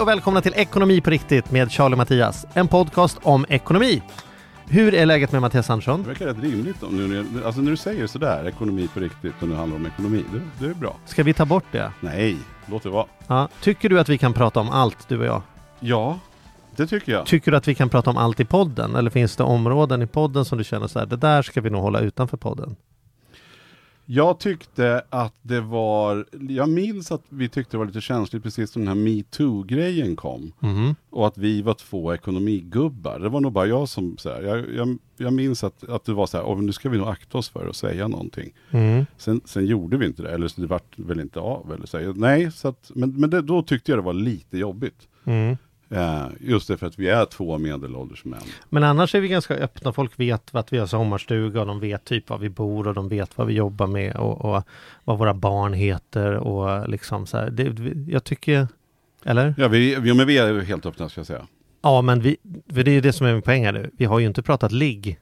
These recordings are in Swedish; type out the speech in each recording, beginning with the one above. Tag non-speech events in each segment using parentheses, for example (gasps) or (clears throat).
Hej och välkomna till Ekonomi på riktigt med Charlie och Mattias. En podcast om ekonomi. Hur är läget med Mattias Andersson? Det verkar rätt rimligt om nu alltså när du säger sådär, ekonomi på riktigt och nu handlar om ekonomi. Det, det är bra. Ska vi ta bort det? Nej, låt det vara. Ja. Tycker du att vi kan prata om allt, du och jag? Ja, det tycker jag. Tycker du att vi kan prata om allt i podden? Eller finns det områden i podden som du känner så här, det där ska vi nog hålla utanför podden? Jag tyckte att det var, jag minns att vi tyckte det var lite känsligt precis när den här metoo-grejen kom. Mhm. Och att vi var två ekonomigubbar. Det var nog bara jag som, så här, jag, jag, jag minns att, att det var så här, "Åh, nu ska vi nog akta oss för att säga någonting. Mm. Sen, sen gjorde vi inte det, eller så det vart väl inte av. Eller så. Nej, så att, men, men det, då tyckte jag det var lite jobbigt. Mm. Eh, just det för att vi är två medelålders män. Men annars är vi ganska öppna. Folk vet att vi har sommarstuga och de vet typ var vi bor och de vet vad vi jobbar med och, och vad våra barn heter och liksom så här. Det, jag tycker, eller? Ja, vi, vi, men vi är helt öppna ska jag säga. Ja, men vi, för det är ju det som är min poäng här nu. Vi har ju inte pratat ligg.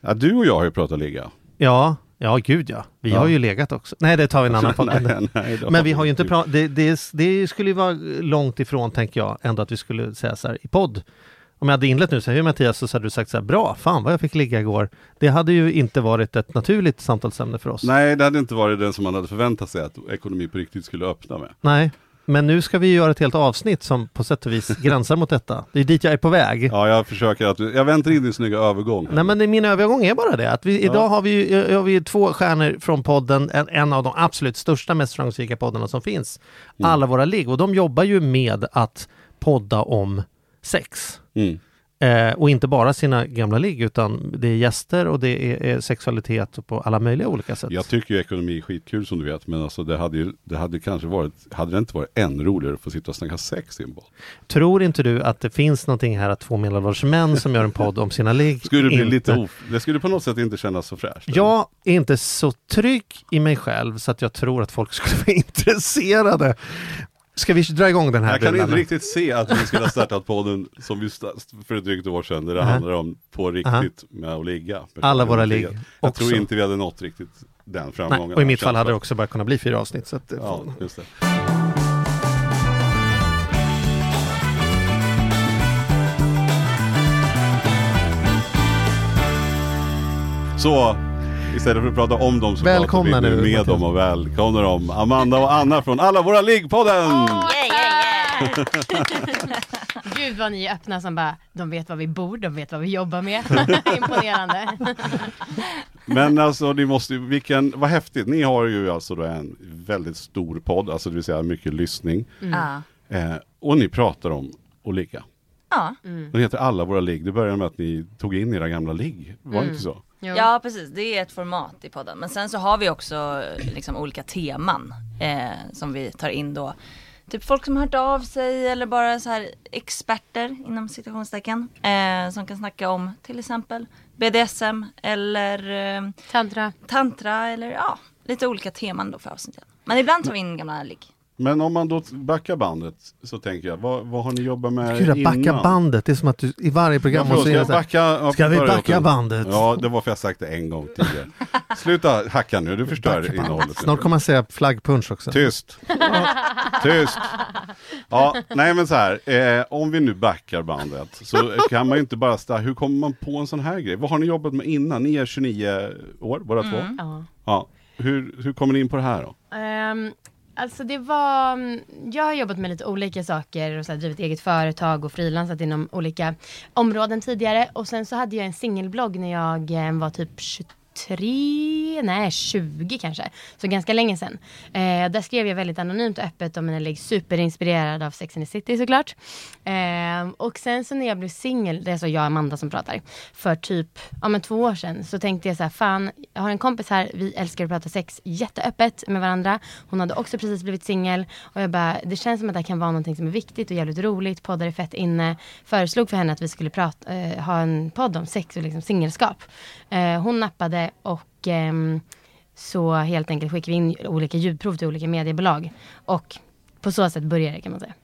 Ja, du och jag har ju pratat ligga. Ja, ja gud ja. Vi Ja. har ju legat också. Nej, det tar vi en annan (laughs) podd. nej, nej, det Men vi har ju inte pratat, det, det, det skulle ju vara långt ifrån tänker jag ändå att vi skulle säga så här i podd. Om jag hade inlett nu så här, Mattias, så hade du sagt så här, bra, fan vad jag fick ligga igår. Det hade ju inte varit ett naturligt samtalsämne för oss. Nej, det hade inte varit den som man hade förväntat sig att ekonomi på riktigt skulle öppna med. Nej. Men nu ska vi göra ett helt avsnitt som på sätt och vis (laughs) gränsar mot detta. Det är dit jag är på väg. Ja, jag försöker att, jag väntar in din snygga övergång. Nej men min övergång är bara det att vi, idag Ja. har vi, har vi två stjärnor från podden, en, en av de absolut största, mest framgångsrika poddarna som finns. Mm. Alla våra ligg och de jobbar ju med att podda om sex. Mm. Eh, och inte bara sina gamla ligg utan det är gäster och det är, är sexualitet på alla möjliga olika sätt. Jag tycker ju ekonomi är skitkul som du vet, men alltså det hade ju, det hade kanske varit, hade det inte varit ännu roligare att få sitta och snacka sex i en podd? Tror inte du att det finns någonting här att två medelålders män som gör en podd om sina ligg (laughs) Skulle det bli inte- lite of, det skulle på något sätt inte kännas så fräscht. Jag är inte så trygg i mig själv så att jag tror att folk skulle (laughs) vara intresserade. Ska vi dra igång den här Jag kan inte riktigt se att vi skulle ha startat podden som vi sta- för ett drygt år sedan, där det Aha. handlar om på riktigt med att ligga. Alla våra ligg Jag också. tror inte vi hade nått riktigt den framgången. Nej, och i mitt fall hade det också bara kunnat bli fyra avsnitt. Så att Ja, just det. Så, istället för att prata om dem så Välkomna pratar vi nu, med Mattias. dem och välkomnar dem. Amanda och Anna från Alla Våra Ligg-podden! Yeah, yeah, yeah. (laughs) Gud vad ni är öppna som bara, de vet vad vi bor, de vet vad vi jobbar med. (laughs) Imponerande. Men alltså, ni måste ju, vilken, vad häftigt. Ni har ju alltså då en väldigt stor podd, alltså det vill säga mycket lyssning. Ja. Eh, och ni pratar om att ligga. Ja. Den heter Alla Våra Ligg. Det började med att ni tog in era gamla ligg. Var det inte så? Jo. ja, precis. Det är ett format i podden. Men sen så har vi också liksom olika teman eh, som vi tar in då. Typ folk som har hört av sig eller bara så här experter inom citationstecken. Eh, som kan snacka om till exempel BDSM eller eh, Tantra. tantra eller ja, lite olika teman då för avsnitten. Men ibland tar vi in gamla ligg. Men om man då backar bandet så tänker jag, vad, vad har ni jobbat med Gud, innan? backa bandet, det är som att du i varje program måste ska så här, backa, Ska vi backa bandet? Ja, det var för jag sagt det en gång tidigare. Sluta hacka nu, du förstör innehållet. Snart kommer man säga flaggpunch också. Tyst! Tyst! Ja, nej men så här, eh, om vi nu backar bandet så kan man ju inte bara sta, hur kommer man på en sån här grej? Vad har ni jobbat med innan? Ni är 29 år båda två. Ja. Ja. Hur, hur kommer ni in på det här då? Ehm, alltså det var, mm, jag har jobbat med lite olika saker och så här, drivit eget företag och frilansat inom olika områden tidigare. Och sen så hade jag en singelblogg när jag eh, var typ 23 23, nej 20 kanske. Så ganska länge sedan. Eh, där skrev jag väldigt anonymt och öppet om mina ligg. Liksom superinspirerad av Sex and the City såklart. Eh, och sen så när jag blev singel, det är så jag och Amanda som pratar, för typ ja, men två år sedan så tänkte jag så här, fan jag har en kompis här, vi älskar att prata sex jätteöppet med varandra. Hon hade också precis blivit singel och jag bara, det känns som att det här kan vara någonting som är viktigt och jävligt roligt. Poddar är fett inne. Föreslog för henne att vi skulle prata, eh, ha en podd om sex och liksom singelskap. Eh, hon nappade och ehm, så helt enkelt skickade vi in olika ljudprov till olika mediebolag. Och på så sätt började det kan man säga.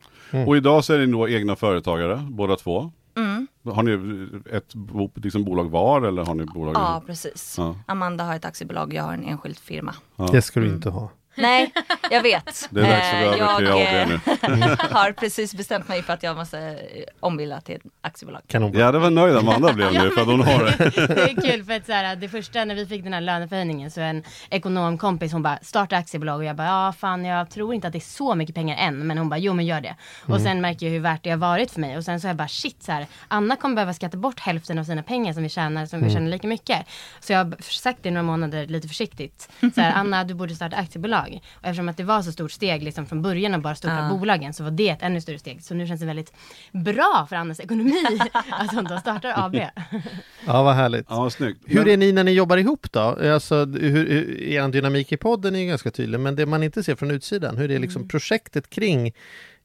Och idag så är ni då egna företagare, båda två. Mm. Har ni ett bo, liksom bolag var eller har ni bolag? Ja, precis. Ja. Amanda har ett aktiebolag, jag har en enskild firma. Det ska du inte ha. Nej, jag vet. (laughs) Det är dags att Eh, gå över till jag AD eh, nu. (laughs) har precis bestämt mig för att jag måste eh, ombilda till ett aktiebolag. Kanon. Ja, det var nöjd Amanda blev (laughs) nu för att hon har det. Det är kul för att så här, det första när vi fick den här löneförhöjningen så en ekonomkompis hon bara starta aktiebolag och jag bara ja fan jag tror inte att det är så mycket pengar än men hon bara jo men gör det. Och sen märker jag hur värt det har varit för mig och sen så är jag bara shit så här Anna kommer behöva skatta bort hälften av sina pengar som vi tjänar som vi tjänar lika mycket. Så jag har sagt det några månader lite försiktigt. Så här Anna du borde starta aktiebolag. Och eftersom att det var så stort steg liksom från början av bara starta bolagen så var det ett ännu större steg. Så nu känns det väldigt bra för Annas ekonomi (laughs) att hon då startar AB. Ja, vad härligt. Ja, snyggt. Hur Men- är ni när ni jobbar ihop då? Alltså, hur, hur, er dynamik i podden är ju ganska tydlig, men det man inte ser från utsidan, hur är liksom projektet kring?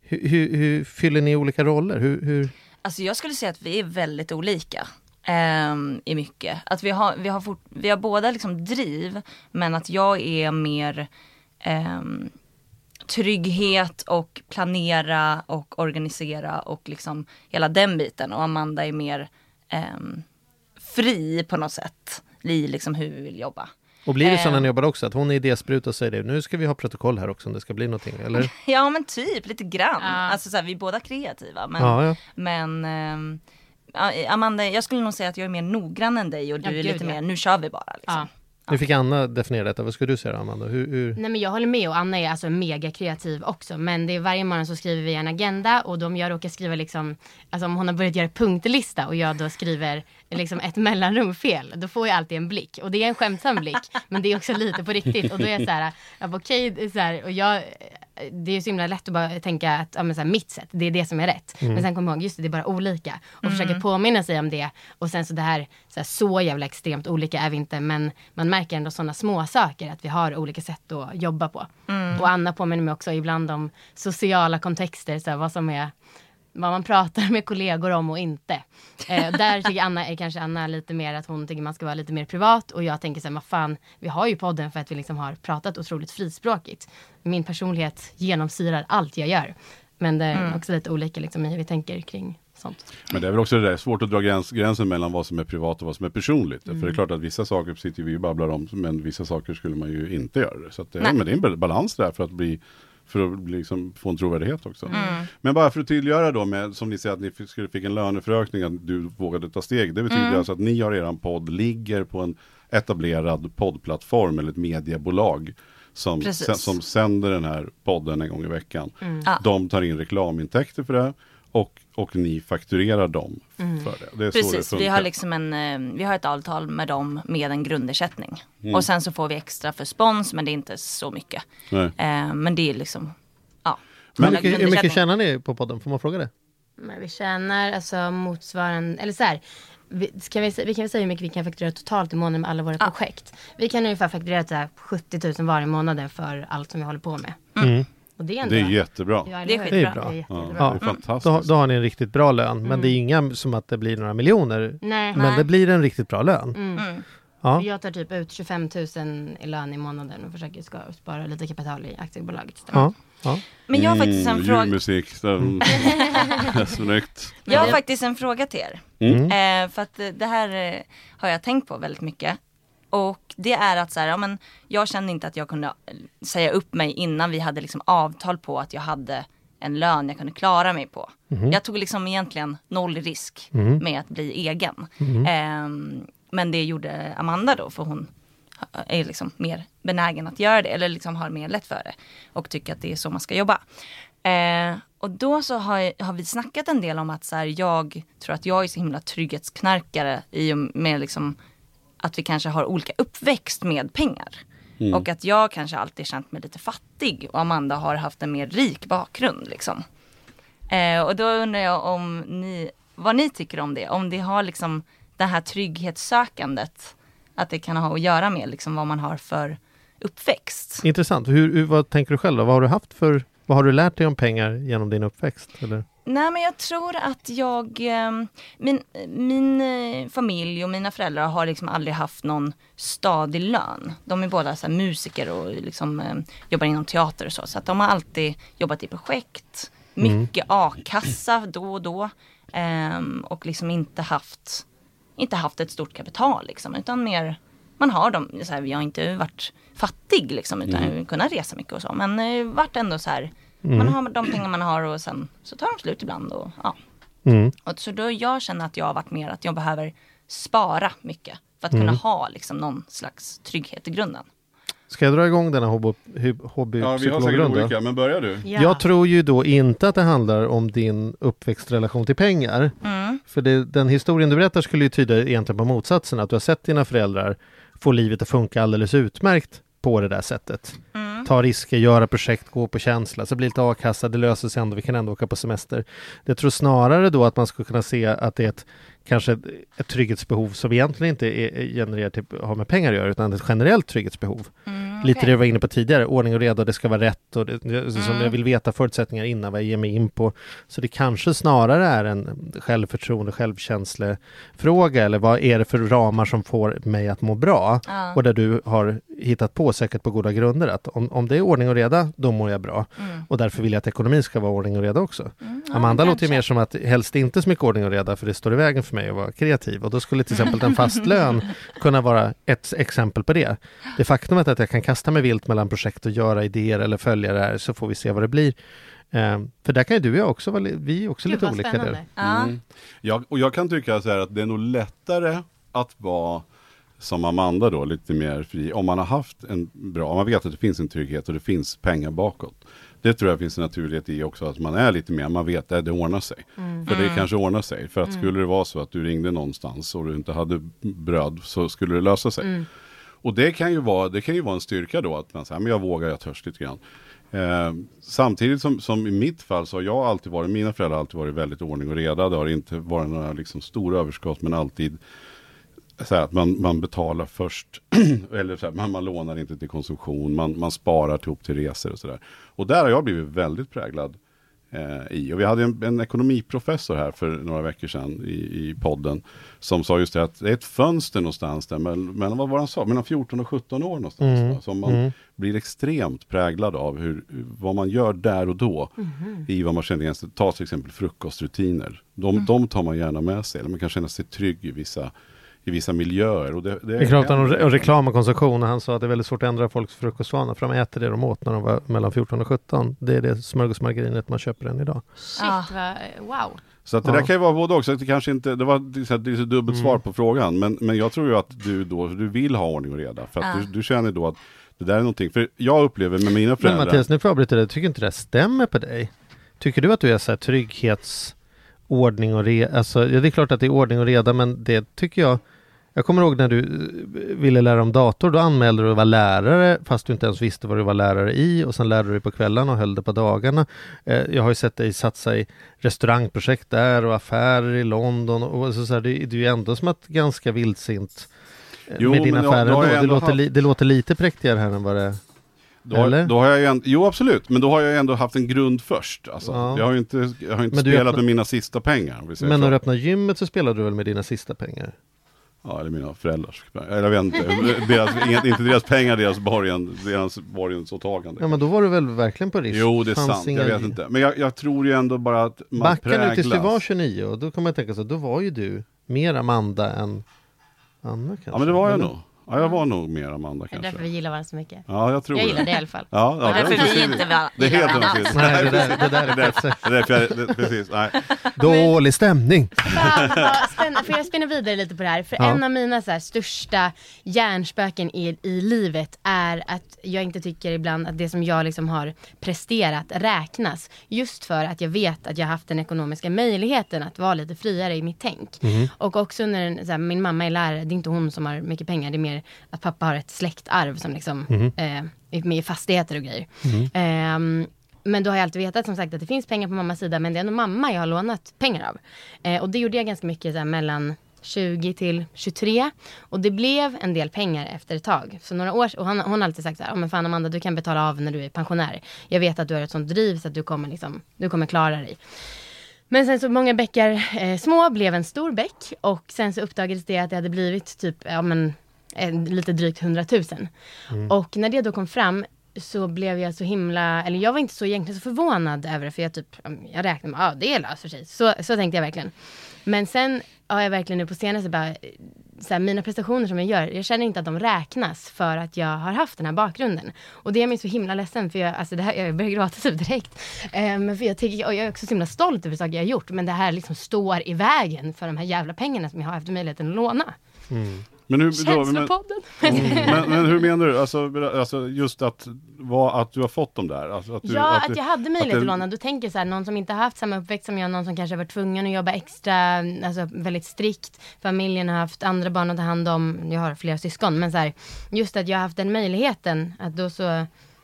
Hur, hur, hur fyller ni olika roller? Hur, hur... Alltså jag skulle säga att vi är väldigt olika. ehm, I mycket. Att vi har, vi har, fort, vi har båda liksom driv men att jag är mer ehm, trygghet och planera och organisera och liksom hela den biten. Och Amanda är mer ehm, fri på något sätt i liksom hur vi vill jobba. Och blir det så Eh. när ni jobbar också, att hon är idéspruta och säger det, nu ska vi ha protokoll här också om det ska bli någonting, eller? (laughs) Ja men typ lite grann. Ja. Alltså så här, vi är båda kreativa. Men, Ja, ja. men ehm, ja, Amanda, jag skulle nog säga att jag är mer noggrann än dig och du Ja, är gud, lite ja. mer, nu kör vi bara. Liksom. Nu fick Anna definiera detta, vad skulle du säga Amanda? Hur, hur... Nej men jag håller med och Anna är alltså mega kreativ också. Men det är varje morgon så skriver vi en agenda och om jag råkar skriva liksom, alltså om hon har börjat göra punktlista och jag då skriver liksom ett mellanrum fel. Då får jag alltid en blick och det är en skämtsam blick. men det är också lite på riktigt och då är jag så här, jag okej, är så här, och jag det är så himla lätt att bara tänka att ja, men så här, mitt sätt, det är det som är rätt. Men sen kommer jag ihåg, just det, det är bara olika. Och försöka påminna sig om det. Och sen så det här, så här, så jävla extremt olika är vi inte. Men man märker ändå sådana små saker att vi har olika sätt att jobba på. Och Anna påminner mig också ibland om sociala kontexter, så här, vad som är vad man pratar med kollegor om och inte. Eh, där tycker Anna, är kanske Anna lite mer att hon tycker man ska vara lite mer privat och jag tänker så här, vad fan, vi har ju podden för att vi liksom har pratat otroligt frispråkigt. Min personlighet genomsyrar allt jag gör. Men det är också lite olika liksom i hur vi tänker kring sånt. Men det är väl också det där svårt att dra gräns, gränsen mellan vad som är privat och vad som är personligt. För det är klart att vissa saker sitter vi och babblar om, men vissa saker skulle man ju inte göra. Så att det, men det är en balans där för att bli för att liksom få en trovärdighet också. Men bara för att tydliggöra då med, som ni säger att ni fick, skulle- fick en löneförökning, att du vågade ta steg. Det betyder alltså att ni har eran podd, ligger på en etablerad poddplattform eller ett mediebolag. Som, Precis. som sänder den här podden en gång i veckan. Ja. De tar in reklamintäkter för det och, och ni fakturerar dem för det. det är så det Precis, funkar. vi har liksom en, eh, vi har ett avtal med dem med en grundersättning. Mm. Och sen så får vi extra för spons men det är inte så mycket. Nej. Eh, men det är liksom, ja. Hur Alla mycket, hur mycket tjänar ni på podden? Får man fråga det? Men vi tjänar alltså motsvarande, eller så här. Vi, kan vi, vi kan väl säga hur mycket vi kan fakturera totalt i månaden med alla våra Ja. projekt. Vi kan ungefär fakturera så här 70 000 varje månad för allt som vi håller på med. Mm. Och det är ändå Det är jättebra. Ja, Det är skitbra. Det är bra. Det är Ja, jättebra. det är Mm. fantastiskt. Då, då har ni en riktigt bra lön, men det är ju inga som att det blir några miljoner. Nej. Men det blir en riktigt bra lön. Mm. Ja. Jag tar typ ut 25 000 i lön i månaden och försöker spara lite kapital i aktiebolaget. Ja. Ja. Men jag har faktiskt en Mm, fråga. Julmusik, mm. snyggt. Jag har faktiskt en fråga till er. Mm. Eh, för att det här har jag tänkt på väldigt mycket. Och det är att så här, ja, men jag kände inte att jag kunde eh, säga upp mig innan vi hade liksom avtal på att jag hade en lön jag kunde klara mig på. Jag tog liksom egentligen noll risk med att bli egen. Ehm, men det gjorde Amanda då för hon är liksom mer benägen att göra det eller liksom har mer lätt för det och tycker att det är så man ska jobba. Eh, och då så har, jag, har vi snackat en del om att så här, jag tror att jag är så himla trygghetsknarkare i och med liksom att vi kanske har olika uppväxt med pengar. Mm. Och att jag kanske alltid känt mig lite fattig och Amanda har haft en mer rik bakgrund liksom. Eh, och då undrar jag om ni, vad ni tycker om det. Om det har liksom det här trygghetssökandet, att det kan ha att göra med liksom vad man har för uppväxt. Intressant. Hur, hur, vad tänker du själv då? Vad har du haft för vad har du lärt dig om pengar genom din uppväxt? Eller? Nej men jag tror att jag, eh, min, min eh, familj och mina föräldrar har liksom aldrig haft någon stadig lön. De är båda så musiker och liksom eh, jobbar inom teater och så. Så att de har alltid jobbat i projekt, mycket a-kassa då och då. ehm, och liksom inte haft, inte haft ett stort kapital liksom, utan mer man har dem, så här, vi har inte varit fattig liksom, utan mm. kunnat resa mycket och så. Men eh, varit ändå så här, man har de pengar man har och sen så tar de slut ibland. Och, ja. Mm. och så då jag känner att jag har varit mer att jag behöver spara mycket. För att kunna ha liksom någon slags trygghet i grunden. Ska jag dra igång denna hobby, hy- Ja, vi har säkert hobbypsykologrunda? olika, men börjar du? Ja. Jag tror ju då inte att det handlar om din uppväxtrelation till pengar. Mm. För det, den historien du berättar skulle ju tyda egentligen på motsatsen, att du har sett dina föräldrar få livet att funka alldeles utmärkt på det där sättet. Mm. Ta risker, göra projekt, gå på känsla, så blir lite a-kassa, det löser sig ändå, vi kan ändå åka på semester. Jag tror snarare då att man skulle kunna se att det är ett kanske ett, trygghetsbehov som egentligen inte är, genererat till, har med pengar att göra, utan ett generellt trygghetsbehov. Mm, Lite okej. det du var inne på tidigare, ordning och reda, det ska vara rätt och det, det, som Mm. jag vill veta förutsättningar innan vad jag ger mig in på. Så det kanske snarare är en självförtroende, självkänslefråga eller vad är det för ramar som får mig att må bra? Ja. Och där du har hittat på säkert på goda grunder att om, om det är ordning och reda, då mår jag bra. Mm. Och därför vill jag att ekonomin ska vara ordning och reda också. Mm, ja, Amanda låter ju mer som att helst inte så mycket ordning och reda för det står i vägen för mig att vara kreativ. Och då skulle till exempel en fast lön (laughs) kunna vara ett exempel på det. Det faktumet att jag kan kasta mig vilt mellan projekt och göra idéer eller följa det här så får vi se vad det blir. Eh, för där kan ju du och jag också vara, vi är också Gud, lite olika spännande. där. Ja. Mm. Jag, och jag kan tycka så här att det är nog lättare att vara som Amanda då, lite mer fri. Om man har haft en bra, om man vet att det finns en trygghet och det finns pengar bakåt. Det tror jag finns en naturlighet i också, att man är lite mer, man vet att det ordnar sig. För det kanske ordnar sig. För att skulle det vara så att du ringde någonstans och du inte hade bröd så skulle det lösa sig. Och det kan ju vara, det kan ju vara en styrka då att man säger, men jag vågar, jag törs lite grann. Eh, samtidigt som, som i mitt fall så har jag alltid varit, mina föräldrar har alltid varit väldigt ordning och reda. Det har inte varit några liksom stora överskott men alltid så här, att man, man betalar först, (clears throat) eller så här, man, man lånar inte till konsumtion, man, man sparar ihop till resor och sådär. Och där har jag blivit väldigt präglad eh, i. Och vi hade en, en ekonomiprofessor här för några veckor sedan i, i podden som sa just det att det är ett fönster någonstans där, mellan, mellan vad var han sa, mellan 14 och 17 år någonstans. Mm. Som man blir extremt präglad av hur, vad man gör där och då i vad man känner igen sig. Ta till exempel frukostrutiner. De, de tar man gärna med sig, eller man kan känna sig trygg i vissa i vissa miljöer. Och det, det Vi pratade om re- reklam och konsumtion och han sa att det är väldigt svårt att ändra folks frukostvanor för de äter det de åt när de var mellan 14 och 17. Det är det smörgåsmargarinet man köper än idag. Shit, vad, wow. Så att det Ja. där kan ju vara både också, att det kanske inte, det var det är så dubbelt svar på frågan, men, men jag tror ju att du då, du vill ha ordning och reda, för att Ja. du, du känner då att det där är någonting, för jag upplever med mina Men föräldrar, Mattias, nu får jag avbryta dig. Tycker inte det stämmer på dig? Tycker du att du är så här trygghetsordning och reda? Alltså, ja, det är klart att det är ordning och reda, men det tycker jag jag kommer ihåg när du eh, ville lära om dator, då anmälde du att vara lärare fast du inte ens visste vad du var lärare i och sen lärde du dig på kvällarna och höll det på dagarna. Eh, Jag har ju sett dig satsa i restaurangprojekt där och affärer i London och så, så här, det, det är ju ändå som att ganska vildsint eh, Jo, med dina då- affärer då jag Det låter, haft- li, det låter lite präktigare här än vad det då, har- då har jag ju, änd- jo absolut, men då har jag ändå haft en grund först. Alltså, Ja. Jag har ju inte, jag har inte spelat öppnar- med mina sista pengar. Men när du öppnade gymmet så spelade du väl med dina sista pengar? Ja, eller mina föräldrars, eller jag vet inte, deras, inget- inte deras pengar, deras borgen, deras borgensåtagande. Ja men då var du väl verkligen på risk? Jo, det är Fanns sant, jag vet inte. Men jag, jag tror ju ändå bara att man Backa präglas. nu tills du var 29 och då kommer jag tänka så då var ju du mer Amanda än Anna kanske? Ja men det var jag Eller? nog. Ja, jag var nog mer Amanda Det är därför vi kanske. giller varandra så mycket. Ja, jag tror Jag gillar det. det i alla fall. Ja, ja, därför det är vi precis- inte var- Det är gillar helt varandra. precis. Nej, det där, det där är (laughs) Det är därför jag, det, precis, nej. (laughs) Dålig stämning. Får jag spinna vidare lite på det här? För Ja. en av mina så här, största hjärnspöken i, i livet är att jag inte tycker ibland att det som jag liksom har presterat räknas. Just för att jag vet att jag har haft den ekonomiska möjligheten att vara lite friare i mitt tänk. Och också när så här, min mamma är lärare, det är inte hon som har mycket pengar, det är mer att pappa har ett släktarv som liksom eh, är med i fastigheter och grejer. Ehm, men då har jag alltid vetat som sagt att det finns pengar på mammas sida men det är ändå mamma jag har lånat pengar av. Eh, och det gjorde jag ganska mycket så här, mellan 20 till 23 och det blev en del pengar efter ett tag. Så några år, och hon, hon har alltid sagt så här, "Ja, men fan Amanda du kan betala av när du är pensionär. Jag vet att du har ett sånt driv så att du kommer, liksom, du kommer klara dig. Men sen så många bäckar eh, små blev en stor bäck och sen så uppdagades det att det hade blivit typ, ja men en, lite drygt 100 000. Och när det då kom fram så blev jag så himla, eller jag var inte så egentligen så förvånad över det för jag typ, jag räknade med, ja ah, det löser sig. Så, så tänkte jag verkligen. Men sen har jag verkligen nu på senaste bara, eh, så här, mina prestationer som jag gör, jag känner inte att de räknas för att jag har haft den här bakgrunden. Och det är mig så himla ledsen för jag, alltså det här, jag börjar gråta typ direkt. Um, för jag, tycker, och jag är också så himla stolt över saker jag har gjort, men det här liksom står i vägen för de här jävla pengarna som jag har haft möjligheten att låna. Men, hur, då, men, Känslopodden. men, men hur menar du? Alltså, alltså just att, vad, att du har fått dem där? Alltså, att du, Ja, att, du, jag hade möjlighet det- att låna. Då tänker så här, någon som inte har haft samma uppväxt som jag, någon som kanske har varit tvungen att jobba extra, alltså väldigt strikt. Familjen har haft andra barn att ta hand om. Jag har flera syskon, men så här, just att jag har haft den möjligheten, att då så,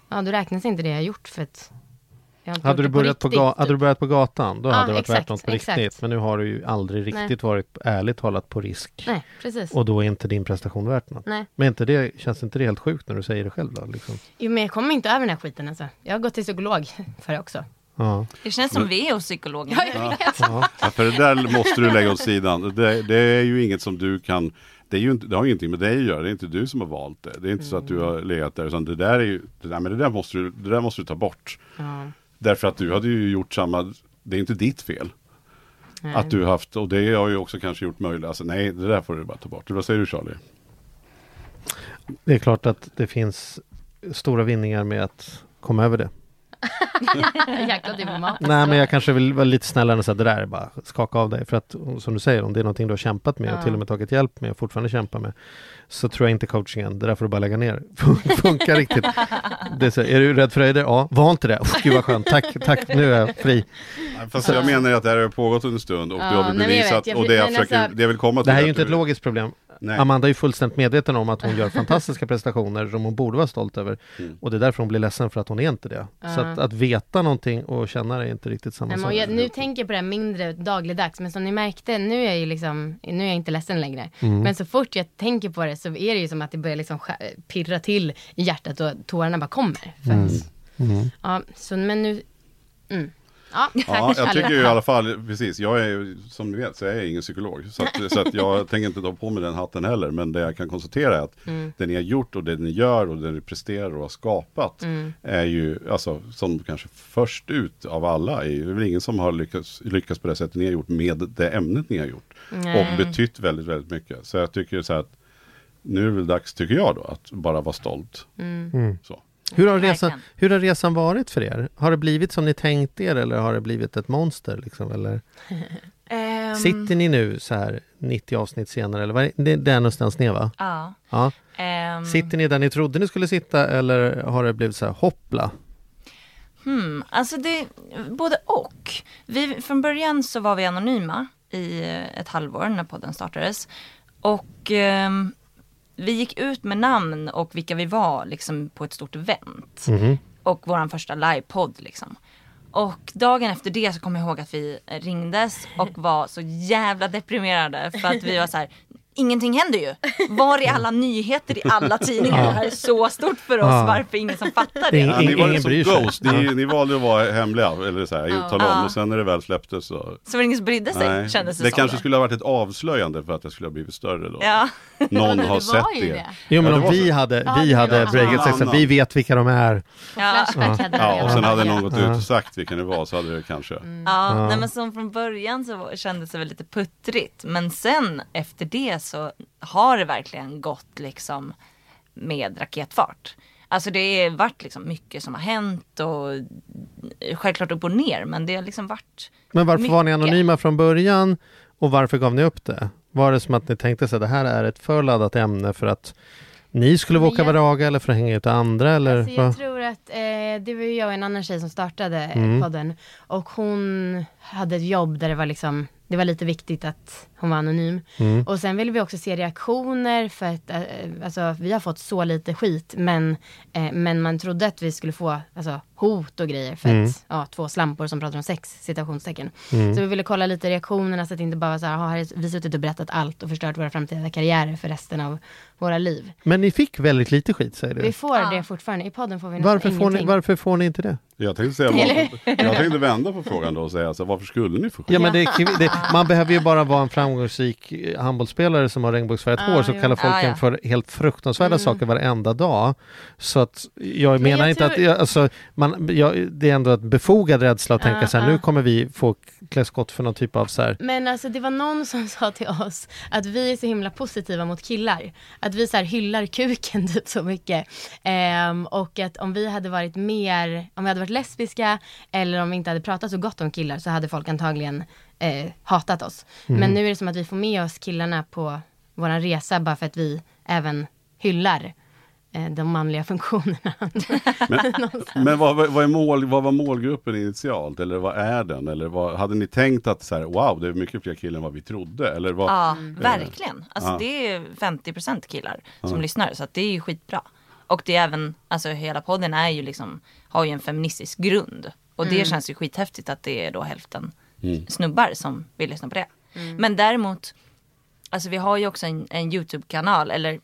ja då räknas inte det jag gjort för att Hade du, börjat på riktigt, hade du typ. börjat på gatan, då Ja, hade det varit exakt, värt något på exakt. riktigt. Men nu har du ju aldrig riktigt varit, ärligt talat, på risk. Nej, precis. Och då är inte din prestation värt något. Nej. Men inte det, känns inte det helt sjukt när du säger det själv då? Liksom? Jo, men jag kommer inte över den här skiten alltså. Jag har gått till psykolog (laughs) för det också. Ja. Det känns som vi är hos psykologen. Ja, vet. Ja, för det där måste du lägga åt sidan. Det, det är ju inget som du kan det, är ju inte, det har ju ingenting med dig att göra, det är inte du som har valt det. Det är inte så att du har legat där, utan det där är ju, det där, men det där måste du, det där måste du ta bort. Ja. Därför att du hade ju gjort samma, det är inte ditt fel. Nej. Att du haft, och det har ju också kanske gjort möjligt, alltså nej, det där får du bara ta bort. Vad säger du Charlie? Det är klart att det finns stora vinningar med att komma över det. (laughs) Jäkla diplomat. Nej men jag kanske vill vara lite snällare och säga det där är bara skaka av dig. För att som du säger, om det är någonting du har kämpat med och till och med tagit hjälp med och fortfarande kämpar med. Så tror jag inte coachingen, det där får du bara lägga ner. (laughs) Fun- Funkar riktigt. Det är, så, är du rädd för höjder? Ja, var inte det. Oh, gud vad skönt, tack, tack, nu är jag fri. Fast jag menar att det här har pågått en stund och Ja, du har bevisat, och det jag försöker, alltså- det jag vill komma till Det här är ju inte du- ett logiskt problem. Nej. Amanda är ju fullständigt medveten om att hon gör (laughs) fantastiska prestationer som hon borde vara stolt över. Mm. Och det är därför hon blir ledsen för att hon är inte det. Så att, att veta någonting och känna det är inte riktigt samma sak. jag, nu tänker jag på det mindre dagligdags, men som ni märkte, nu är jag ju liksom, nu är jag inte ledsen längre. Mm. Men så fort jag tänker på det så är det ju som att det börjar liksom pirra till i hjärtat och tårarna bara kommer. Mm. att, Ja, så men nu, mm. Ja, jag tycker ju i alla fall, precis, jag är ju, som ni vet så är jag ingen psykolog. Så att, så att jag tänker inte ta på mig den hatten heller. Men det jag kan konstatera är att det ni har gjort och det ni gör och det ni presterar och har skapat är ju, alltså som kanske först ut av alla, är ju det är väl ingen som har lyckats, lyckats på det sättet ni har gjort med det ämnet ni har gjort. Nej. Och betytt väldigt, väldigt mycket. Så jag tycker så här att nu är det väl dags, tycker jag då, att bara vara stolt. Så. Hur har, resan, hur har resan varit för er? Har det blivit som ni tänkt er eller har det blivit ett monster? Liksom, eller? (laughs) Ehm, Sitter ni nu så här 90 avsnitt senare? Eller är, det är någonstans ner va? Ja. Ja. Ehm, Sitter ni där ni trodde ni skulle sitta eller har det blivit så här hoppla? Hmm, alltså det, både och. Vi, från början så var vi anonyma i ett halvår när podden startades. Och ehm, vi gick ut med namn och vilka vi var liksom på ett stort event. Mhm. Och våran första livepodd liksom. Och dagen efter det så kommer jag ihåg att vi ringdes och var så jävla deprimerade för att vi var så här. Ingenting händer ju. Var är alla nyheter i alla (laughs) tidningar? Det här är så stort för oss. Varför ingen som fattar Det? Ja, ni var Ingen ju som bryr sig. Ghost, ni, ni valde att vara hemliga, eller så här, tala om, och sen när det väl släpptes så Så var det ingen som brydde sig Nej, kändes det, det som kanske då. skulle ha varit ett avslöjande för att det skulle ha blivit större då. Ja. Någon (laughs) har sett det. det. Jo men Ja, det om vi så. hade, vi hade breakat sexen, vi vet vilka de är. Ja. Ja, och sen hade någon gått ut och sagt vilka det var så hade det kanske. Ja, nej men som från början så kändes det väl lite puttrigt. Men sen efter det så har det verkligen gått liksom med raketfart. Alltså det har varit liksom mycket som har hänt och självklart upp och ner men det har liksom varit Men varför var ni mycket. anonyma från början och varför gav ni upp det? Var det som att ni tänkte sig att det här är ett för laddat ämne för att ni skulle våga jag- varaga eller för att hänga ut andra eller? Alltså att eh, det var ju jag och en annan tjej som startade Mm. podden. Och hon hade ett jobb där det var liksom, det var lite viktigt att hon var anonym. Mm. Och sen ville vi också se reaktioner för att, eh, alltså vi har fått så lite skit men, eh, men man trodde att vi skulle få alltså, hot och grejer för Mm. att, ja, två slampor som pratar om sex, citationstecken. Mm. Så vi ville kolla lite reaktionerna så att det inte bara var så här, "Ha, här har vi suttit och berättat allt och förstört våra framtida karriärer för resten av våra liv. Men ni fick väldigt lite skit säger du? Vi får Ja. det fortfarande, i podden får vi nästan Varför får, ni, varför får ni inte det? Jag tänkte, säga, jag tänkte vända på frågan då och säga så, varför skulle ni få skit? Ja, men det, är- det, man behöver ju bara vara en framgångsrik eh, handbollsspelare som har regnbågsfärgat Ah, hår så ja. kallar folk Ah, en ja. för helt fruktansvärda saker varenda dag. Så att jag menar jag inte tror- att, jag, alltså, man, jag, det är ändå ett befogad rädsla att tänka Ah, så här, ah. nu kommer vi få klä skott för någon typ av så här, Men alltså det var någon som sa till oss att vi är så himla positiva mot killar. Att vi så här hyllar kuken (laughs) typ så mycket. Ehm, och att om vi hade varit mer, om vi hade varit lesbiska eller om vi inte hade pratat så gott om killar så hade folk antagligen eh, hatat oss. Men nu är det som att vi får med oss killarna på våran resa bara för att vi även hyllar eh, de manliga (laughs) funktionerna. (laughs) Men vad, vad, vad, är mål, vad var målgruppen initialt? Eller vad är den? Eller vad, hade ni tänkt att så här, wow, det är mycket fler killar än vad vi trodde? Eller vad, Ja, verkligen. Alltså Ja. det är 50% killar som Ja. lyssnar så att det är ju skitbra. Och det är även, alltså hela podden är ju liksom, har ju en feministisk grund. Och det känns ju skithäftigt att det är då hälften Mm. snubbar som vill lyssna på det. Men däremot, alltså vi har ju också en, en YouTube-kanal, eller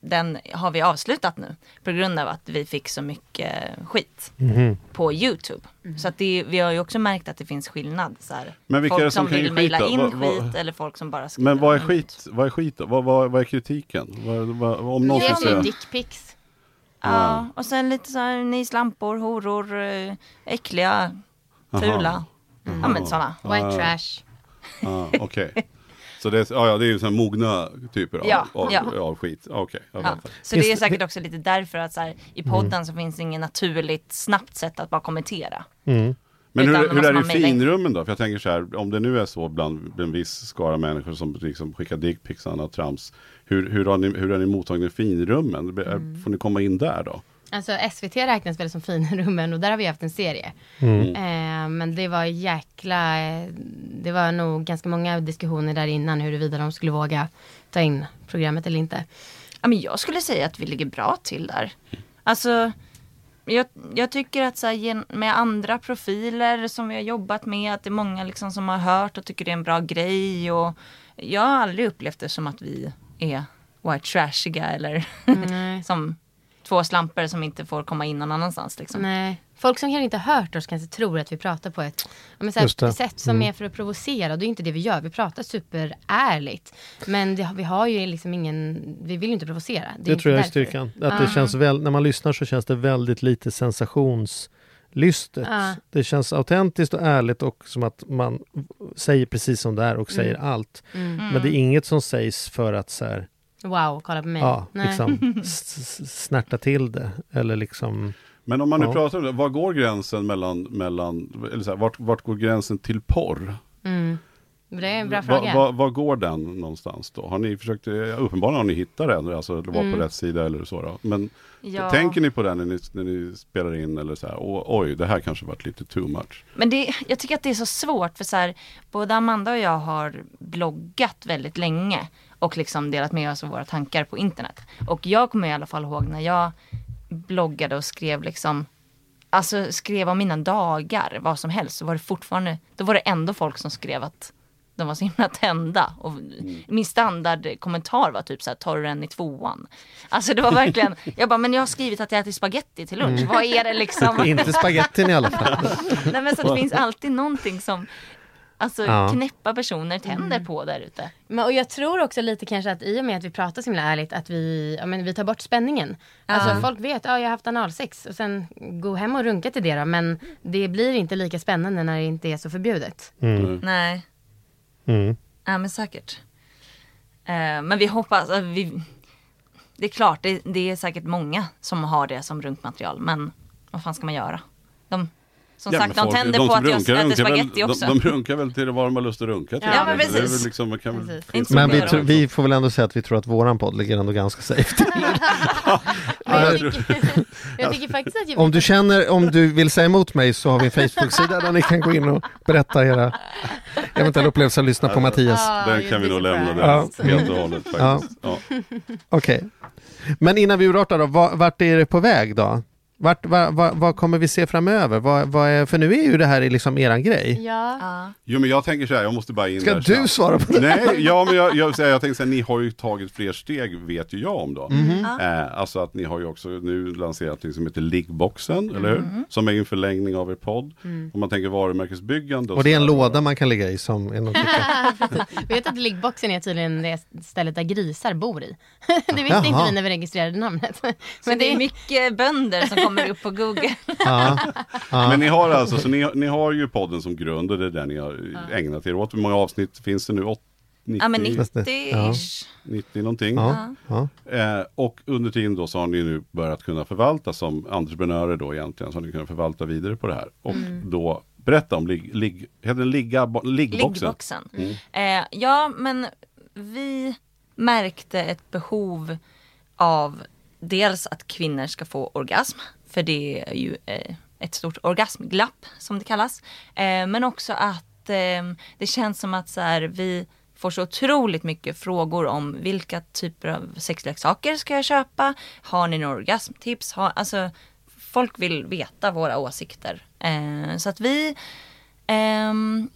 den har vi avslutat nu. På grund av att vi fick så mycket skit mhm. på YouTube. Så att det, vi har ju också märkt att det finns skillnad. Så här, Men vilka är det folk som som vill mejla in Vad- vad- skit eller folk som bara skriver Men vad är skit? Vad är skit då? Vad, vad, vad är kritiken? Vad, vad, om någon Det är typ dickpics. Ja, och sen lite så här, ni slampor, horor, eh, äckliga, fula. Ja men sådana. White Ja. trash. Ah, Okej. Så det är, ja, ja, det är ju sådana mogna typer av, Ja, av, ja. av skit. Jag Ja. Så det är säkert också lite därför att så här, i podden så finns det inget naturligt snabbt sätt att bara kommentera. Mm. Men hur, hur är det i finrummen då? För jag tänker så här, om det nu är så bland en viss skara människor som liksom skickar dickpics och annat trams. Hur, hur, har ni, hur är ni mottagna i finrummen? Mm. Får ni komma in där då? Alltså SVT räknas väl som finrummen och där har vi haft en serie. Mm. Eh, men det var jäkla, det var nog ganska många diskussioner där innan huruvida de skulle våga ta in programmet eller inte. Ja, men jag skulle säga att vi ligger bra till där. Alltså, jag, jag tycker att så här, med andra profiler som vi har jobbat med, att det är många liksom som har hört och tycker det är en bra grej. Och jag har aldrig upplevt det som att vi är white trashiga eller (laughs) som två slampor som inte får komma in någon annanstans. Liksom. Nej. Folk som kanske inte har hört oss kanske tror att vi pratar på ett, men det. här, sätt som är för att provocera det är inte det vi gör. Vi pratar superärligt. Men det, vi har ju liksom ingen, vi vill ju inte provocera. Det inte tror jag är styrkan. Att det Ja. känns väl, när man lyssnar så känns det väldigt lite sensationslystet. Ja. Det känns autentiskt och ärligt och som att man säger precis som det är och säger allt. Mm. Men det är inget som sägs för att så här, Wow, kolla på mig. ja, Nej. liksom (laughs) snärta till det. Eller liksom, Men om man nu Ja. pratar om det, var går gränsen mellan, mellan eller så här, vart, vart går gränsen till porr? Mm. Det är en bra Va- fråga. va- Var går den någonstans då? Har ni försökt, eh, uppenbarligen har ni hittat den, alltså det var Mm. på rätt sida eller så då. Men Ja. tänker ni på den när ni, när ni spelar in eller så här, "Åh, oj det här kanske varit lite too much. Men det, jag tycker att det är så svårt för så här, både Amanda och jag har bloggat väldigt länge och liksom delat med oss av våra tankar på internet. Och jag kommer i alla fall ihåg när jag bloggade och skrev liksom Alltså skrev om mina dagar, vad som helst, så var det fortfarande, då var det ändå folk som skrev att de var så himla tända. Och min standardkommentar var typ så här, tar du den i tvåan? Alltså det var verkligen, (laughs) jag bara, men jag har skrivit att jag äter spaghetti till lunch, vad är det liksom? (laughs) inte spagettin i alla fall. (laughs) Nej men så det finns alltid någonting som Alltså Ja. knäppa personer tänder på där ute. Men, och jag tror också lite kanske att i och med att vi pratar så himla ärligt att vi, ja, men vi tar bort spänningen. Alltså folk vet, ja jag har haft analsex och sen gå hem och runka till det då. Men det blir inte lika spännande när det inte är så förbjudet. Mm. Nej, Mm. ja men säkert. Eh, men vi hoppas, att vi, det är klart, det, det är säkert många som har det som runkmaterial. Men vad fan ska man göra? De, som Ja, sagt, de tänder de på att jag runkar, äter runkar väl- spagetti också. De, de runkar väl till vad de har lust att runka till. Ja, men Det är väl precis. liksom, man kan väl, Precis. det Men vi, tror, vi får väl ändå säga att vi tror att våran podd ligger ändå ganska safe till. (laughs) Men jag, jag tycker, jag tycker faktiskt att jag Om du känner, om du vill säga emot mig så har vi en (laughs) Facebook-sida där ni kan gå in och berätta era eventuella upplevelser och lyssna på Mattias. Den kan vi det, nog lämna där helt och hållet faktiskt. Ja. Okej. Men innan vi urartar då, vart är det på väg då? Vart, vad, vad, vad kommer vi se framöver? Vad, vad är, för nu är ju det här liksom eran grej. Ja. Ja. Jo men jag tänker så här, jag måste bara in Ska där du snabbt. svara på det? Nej, ja, men jag, jag, jag, jag tänker så här, ni har ju tagit fler steg vet ju jag om då. Mhm. Eh, alltså att ni har ju också nu lanserat något som heter Liggboxen, eller hur? Mm. Som är en förlängning av er podd. Om man tänker varumärkesbyggande. Och det är en så låda man kan ligga i som är någon tycker. Vet att liggboxen är tydligen det stället där grisar bor i. (laughs) Det visste inte Jaha. vi när vi registrerade namnet. Så Men det är mycket bönder som kommer upp på Google. (laughs) Ja. Men ni har alltså, så ni, ni har ju podden som grund och det är det ni har ägnat er åt. Hur många avsnitt finns det nu? Åt, 90, Ja men 90, 90-ish. 90 någonting. Ja. Ja. Eh, och under tiden då så har ni nu börjat kunna förvalta som entreprenörer då egentligen. Så har ni kunnat förvalta vidare på det här. Och då berätta om ligg, ligg, heter den ligga, bo- liggboxen? Liggboxen. Eh, ja, men vi märkte ett behov av dels att kvinnor ska få orgasm. För det är ju eh, ett stort orgasmglapp som det kallas. Eh, men också att eh, det känns som att så här, vi får så otroligt mycket frågor om vilka typer av sexleksaker ska jag köpa? Har ni några orgasmtips? Har, alltså, folk vill veta våra åsikter. Eh, så att vi ehm,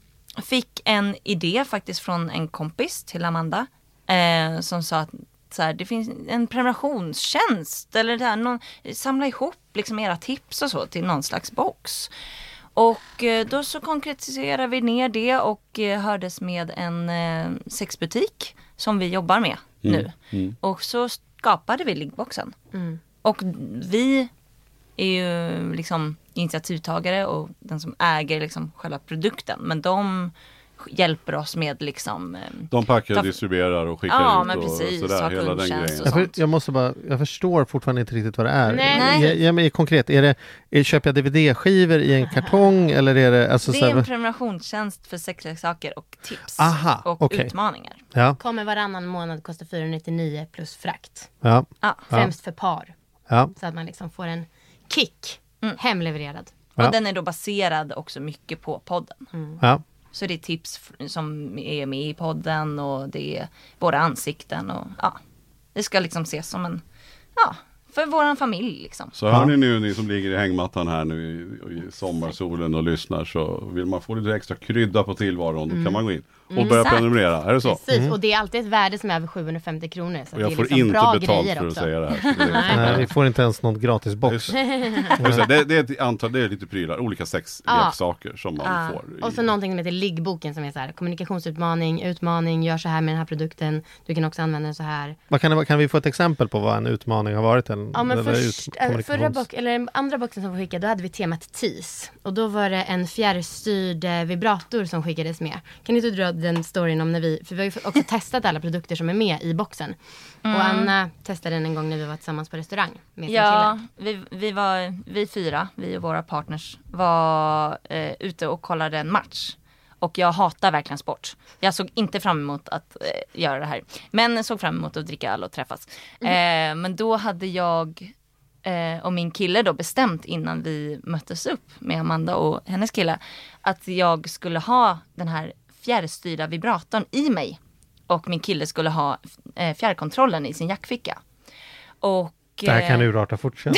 fick en idé faktiskt från en kompis till Amanda. Eh, som sa att så här, det finns en prenumerationstjänst eller det här, någon, samla ihop liksom era tips och så till någon slags box. Och eh, då så konkretiserade vi ner det och eh, hördes med en eh, sexbutik som vi jobbar med nu. Och så skapade vi liggboxen. Och vi är ju liksom initiativtagare och den som äger liksom själva produkten. Men de hjälper oss med liksom eh, De packar och Ta- distribuerar och skickar Ja, ut men och precis, sådär. har Hela den grejen. och Jag, för, jag måste bara, jag förstår fortfarande inte riktigt vad det är. Nej. Nej. Ge, ge mig konkret, är det, är, köper jag DVD-skivor i en (laughs) kartong eller är det alltså Det är en prenumerationstjänst för sexleksaker och tips. Aha, och okej. utmaningar. Ja, kommer varannan månad kosta 499 plus frakt. ja, Ja. Främst för par. ja. Så att man liksom får en kick Mm. hemlevererad. Ja. Och den är då baserad också mycket på podden. ja. Så det är tips som är med i podden och det är våra ansikten och ja. Det ska liksom ses som en, ja, för våran familj liksom. Så hör ni nu ni som ligger i hängmattan här nu i, i sommarsolen och lyssnar så vill man få lite extra krydda på tillvaron då kan man gå in och börja Mm. Exakt. prenumerera. Är det så? Precis, och det är alltid ett värde som är över 750 kronor. Så Och det jag får liksom inte bra betalt för att också. säga det här. Det, (laughs) Nej, vi får inte ens någon gratis box. (laughs) det, det är ett antal, det är lite prylar, olika sexleksaker som man Ja. får. Och så någonting som heter liggboken som är så här kommunikationsutmaning, utmaning, gör så här med den här produkten. Du kan också använda den så här. Vad kan, kan vi få ett exempel på vad en utmaning har varit? En, Ja men först, ut- äh, förra box, eller andra boxen som vi skickade, då hade vi temat TEAS. Och då var det en fjärrstyrd eh, vibrator som skickades med. Kan inte du dra den storyn om när vi, för vi har ju också (laughs) testat alla produkter som är med i boxen. Och Anna testade den en gång när vi var tillsammans på restaurang med Ja, vi, vi var, vi fyra, vi och våra partners var eh, ute och kollade en match. Och jag hatar verkligen sport. Jag såg inte fram emot att eh, göra det här. Men såg fram emot att dricka öl och träffas. Eh, men då hade jag eh, och min kille då bestämt innan vi möttes upp med Amanda och hennes kille. Att jag skulle ha den här fjärrstyrda vibratorn i mig. Och min kille skulle ha eh, fjärrkontrollen i sin jackficka. Och Det här kan eh, urarta fort (laughs)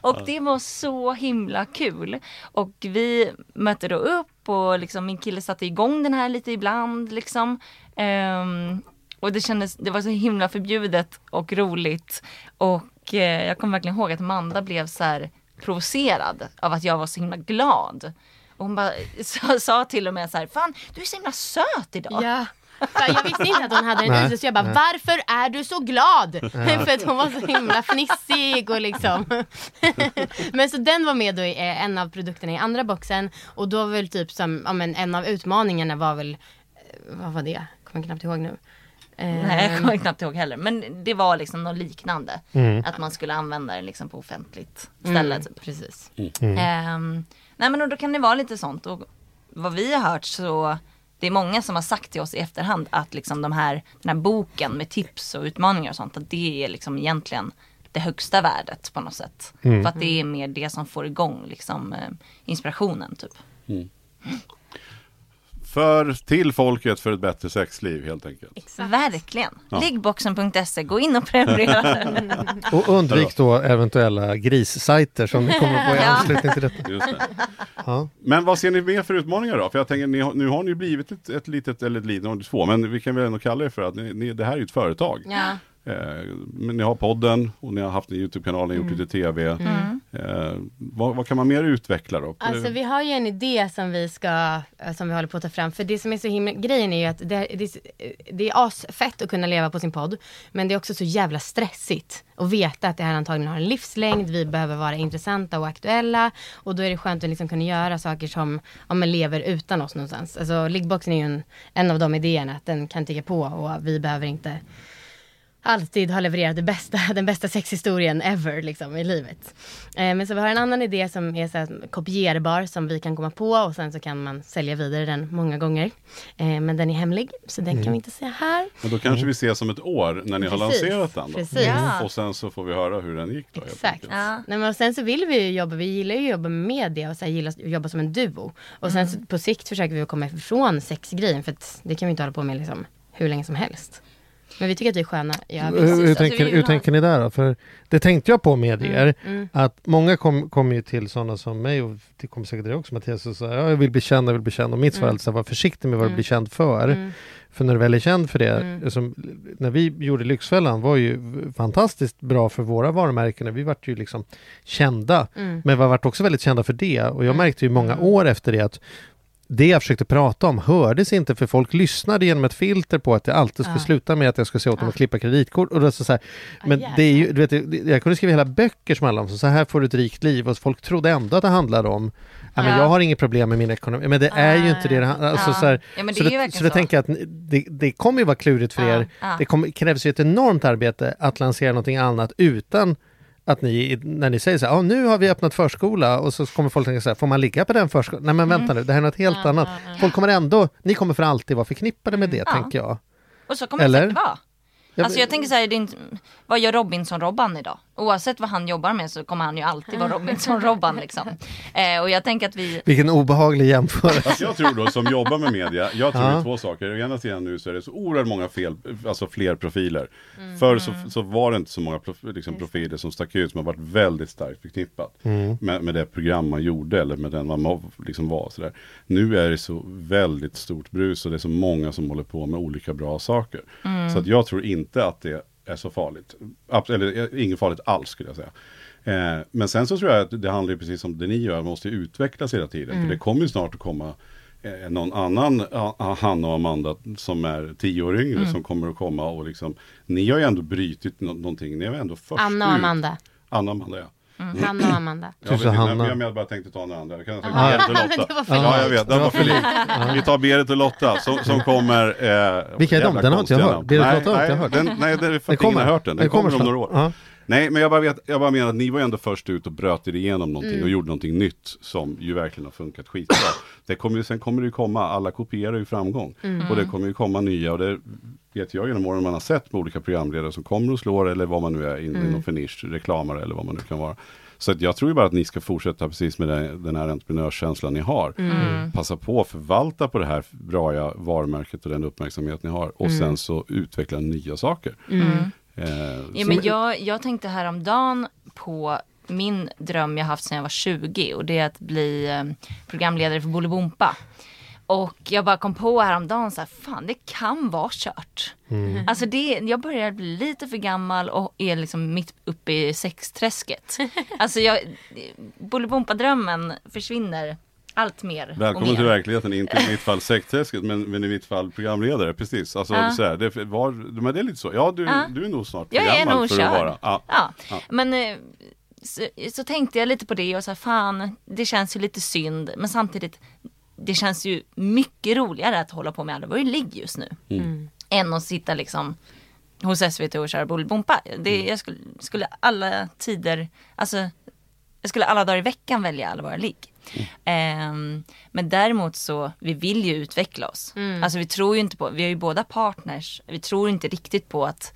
och det var så himla kul. Och vi mötte då upp och liksom min kille satte igång den här lite ibland liksom. Ehm, och det kändes, det var så himla förbjudet och roligt. Och eh, jag kommer verkligen ihåg att Amanda blev så här provocerad av att jag var så himla glad. Och hon bara (laughs) sa, sa till och med så här, fan du är så himla söt idag. Ja. För Jag visste inte att hon hade den Nej, i sig så jag bara, varför är du så glad? (laughs) För att hon var så himla fnissig och liksom. (laughs) men så den var med då i eh, en av produkterna i andra boxen och då var väl typ som, ja men en av utmaningarna var väl, eh, vad var det? kommer knappt ihåg nu. Nej jag Ehm, kommer knappt ihåg heller. Men det var liksom något liknande. Mm. Att man skulle använda det liksom på offentligt ställe. mm, Typ. Precis. Ehm, nej men då kan det vara lite sånt. Och vad vi har hört så det är många som har sagt till oss i efterhand att liksom de här, den här boken med tips och utmaningar och sånt. Att det är liksom egentligen det högsta värdet på något sätt. För att det är mer det som får igång liksom, eh, inspirationen typ. För till folket för ett bättre sexliv helt enkelt. Verkligen. Ja. Liggboxen.se, gå in och prenumerera. (laughs) Och undvik då eventuella grissajter som ni kommer få i (laughs) anslutning till detta. Just det. Ja. Men vad ser ni mer för utmaningar då? För jag tänker, ni nu har ni ju blivit ett, ett litet, eller ett litet, två, men vi kan väl ändå kalla det för att ni, ni, det här är ju ett företag. Ja. Eh, men ni har podden och ni har haft en YouTube-kanal, ni har gjort lite TV. Eh, vad, vad kan man mer utveckla då? Alltså vi har ju en idé som vi ska, eh, som vi håller på att ta fram. För det som är så himla, grejen är ju att det, det, det är asfett att kunna leva på sin podd. Men det är också så jävla stressigt att veta att det här antagligen har en livslängd. Vi behöver vara intressanta och aktuella. Och då är det skönt att liksom kunna göra saker som, om man lever utan oss någonstans. Alltså liggboxen är ju en, en av de idéerna, att den kan ticka på och vi behöver inte alltid har levererat det bästa, (laughs) den bästa sexhistorien ever liksom, i livet. Eh, men så vi har en annan idé som är så här, kopierbar som vi kan komma på och sen så kan man sälja vidare den många gånger. Eh, men den är hemlig så den kan vi inte säga här. Men då kanske vi ses om ett år när ni har Precis, lanserat den. Då. precis. Ja. Och sen så får vi höra hur den gick då. Exakt. Ja. Nej, men och sen så vill vi ju jobba, vi gillar ju att jobba med media och så här, gillar att jobba som en duo. Och sen så på sikt försöker vi att komma ifrån sexgrejen för att det kan vi inte hålla på med liksom hur länge som helst. Men vi tycker att vi är sköna övrigt. Hur, hur, alltså, tänker, hur ha- tänker ni där då? För det tänkte jag på med er, mm. att många kommer kom ju till sådana som mig och det kommer säkert dig också Mattias och säger ja, jag vill bli känd, jag vill bli känd och mitt svar är alltid var försiktig med vad du blir känd för. Mm. För när du väl är känd för det, Mm. som, när vi gjorde Lyxfällan var ju fantastiskt bra för våra varumärken, vi vart ju liksom kända, Mm. men vi vart också väldigt kända för det och jag märkte ju många Mm. år efter det att det jag försökte prata om hördes inte för folk lyssnade genom ett filter på att det alltid skulle Ja. sluta med att jag skulle säga åt dem Ja. att klippa kreditkort. Och är så så här, Ah, men jävlar. det är ju, du vet, jag kunde skriva hela böcker som handlade om så, så här får du ett rikt liv och folk trodde ändå att det handlade om Ja, men Ja. jag har inget problem med min ekonomi, men det är ju inte det alltså, Ja. så, här, Ja, det så, det, verkligen så det så. tänker jag att det, det kommer ju vara klurigt för Ja, er. ja. Det kommer, krävs ju ett enormt arbete att lansera någonting annat utan att ni, när ni säger så här, "Ja, nu har vi öppnat förskola och så kommer folk tänka så här, får man ligga på den förskolan? Nej men Mm. vänta nu, det här är något helt annat. Folk kommer ändå, ni kommer för alltid vara förknippade med det, tänker jag. Och så kommer Eller? det säkert vara. Alltså jag tänker så här, det är inte, vad gör Robinson-Robban idag? Oavsett vad han jobbar med så kommer han ju alltid vara Robinson-Robban (laughs) liksom. Eh, och jag tänker att vi, Vilken obehaglig jämförelse. Fast jag tror då, som jobbar med media, jag tror Ja. det är två saker. Å ena sidan nu så är det så oerhört många fel, alltså fler profiler. Förr så, så var det inte så många prof, liksom, profiler som stack ut, som har varit väldigt starkt förknippat med, med det program man gjorde eller med den man liksom var. Sådär. Nu är det så väldigt stort brus och det är så många som håller på med olika bra saker. Så att jag tror inte att det är så farligt. Eller eh, inget farligt alls skulle jag säga. Eh, men sen så tror jag att det handlar precis som det ni gör, måste utvecklas hela tiden. För det kommer ju snart att komma eh, någon annan ah, Hanna och Amanda som är tio år yngre som kommer att komma och liksom Ni har ju ändå brutit nå- någonting, ni ju ändå först Anna och ut. Amanda. Anna och Amanda ja. Hanna och Amanda. Sa inte, Hanna. men jag, jag bara tänkte ta några andra. Jag kan ta Ah. Berit och (laughs) Det Lotta. var för (laughs) ja, jag vet. Det Det var för likt. Vi tar Berit och Lotta som, som kommer... Eh, Vilka är de? Den har inte jag hört. Berit och Lotta har inte jag hört. Den, nej, det är för Den att ingen har hört den. Den, kommer om några år. Nej, men jag bara, vet, jag bara menar att ni var ändå först ut och bröt er igenom någonting Mm. och gjorde någonting nytt som ju verkligen har funkat skitbra. (clears throat) Det kommer ju, sen kommer det ju komma, alla kopierar ju framgång. Mm. Och det kommer ju komma nya och det vet jag genom åren man har sett med olika programledare som kommer och slår eller vad man nu är in, Mm. inom för nisch, reklamare eller vad man nu kan vara. Så att jag tror ju bara att ni ska fortsätta precis med den, den här entreprenörskänslan ni har. Mm. Passa på att förvalta på det här bra varumärket och den uppmärksamhet ni har. Och Mm. sen så utveckla nya saker. Eh, ja, så- men jag, jag tänkte häromdagen på min dröm jag haft sedan jag var 20 och det är att bli eh, programledare för Bolibompa. Och jag bara kom på häromdagen så här, fan det kan vara kört. Alltså det, jag börjar bli lite för gammal och är liksom mitt uppe i sexträsket. (laughs) Alltså jag, Bolibompa-drömmen försvinner allt mer Välkommen mer. till verkligheten, inte i mitt fall sektträsket men, men i mitt fall programledare, precis. Alltså, Ja. så här, det, var, men det är lite så, ja du, Ja. du är nog snart nog för att vara. Ja. Ja, Ja. men eh, så, så tänkte jag lite på det och så här, fan, det känns ju lite synd. Men samtidigt, det känns ju mycket roligare att hålla på med allvarlig ligg just nu. Än att sitta liksom hos SVT och köra Bullybompa. Det, jag skulle, skulle alla tider, alltså jag skulle alla dagar i veckan välja allvarlig ligg. Ehm, men däremot så, vi vill ju utveckla oss. Alltså vi tror ju inte på, vi är ju båda partners, vi tror inte riktigt på att,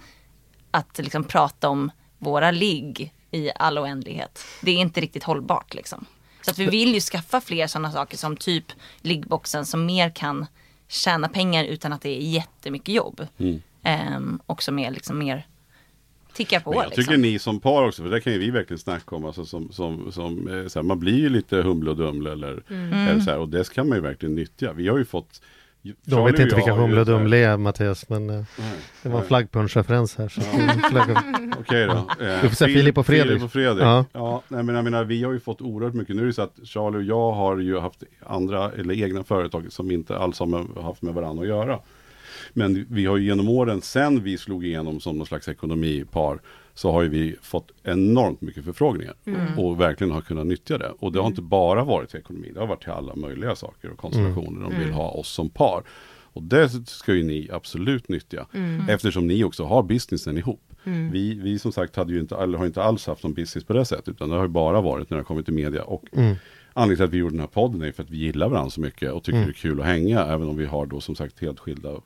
att liksom prata om våra ligg i all oändlighet. Det är inte riktigt hållbart liksom. Så att vi vill ju skaffa fler sådana saker som typ liggboxen som mer kan tjäna pengar utan att det är jättemycket jobb. Ehm, och som är liksom mer tickar på Men jag liksom. tycker ni som par också, för det kan ju vi verkligen snacka om. Alltså som, som, som, eh, så här, man blir ju lite humle och dumle eller, Mm. eller så här, och det kan man ju verkligen nyttja. Vi har ju fått De vet inte vilka Humle och Dumle är. Mattias, men eh, det var en flaggpunschreferens här. (laughs) Flagg- Okej då. Eh, Du får säga Filip och Fredrik. Filip och Fredrik. Ja. Ja. nej, men jag menar, vi har ju fått oerhört mycket. Nu är det så att Charlie och jag har ju haft andra eller egna företag som inte alls har med, haft med varandra att göra. Men vi har ju genom åren, sen vi slog igenom som någon slags ekonomipar, så har ju vi fått enormt mycket förfrågningar. Och verkligen har kunnat nyttja det. Och det har inte bara varit till ekonomi, det har varit till alla möjliga saker och konstellationer de vill ha oss som par. Och det ska ju ni absolut nyttja, eftersom ni också har businessen ihop. Vi, vi som sagt hade ju inte, eller har inte alls haft någon business på det sättet, utan det har ju bara varit när det har kommit till media. Och anledningen till att vi gjorde den här podden är för att vi gillar varandra så mycket och tycker det är kul att hänga, även om vi har då som sagt helt skilda eh,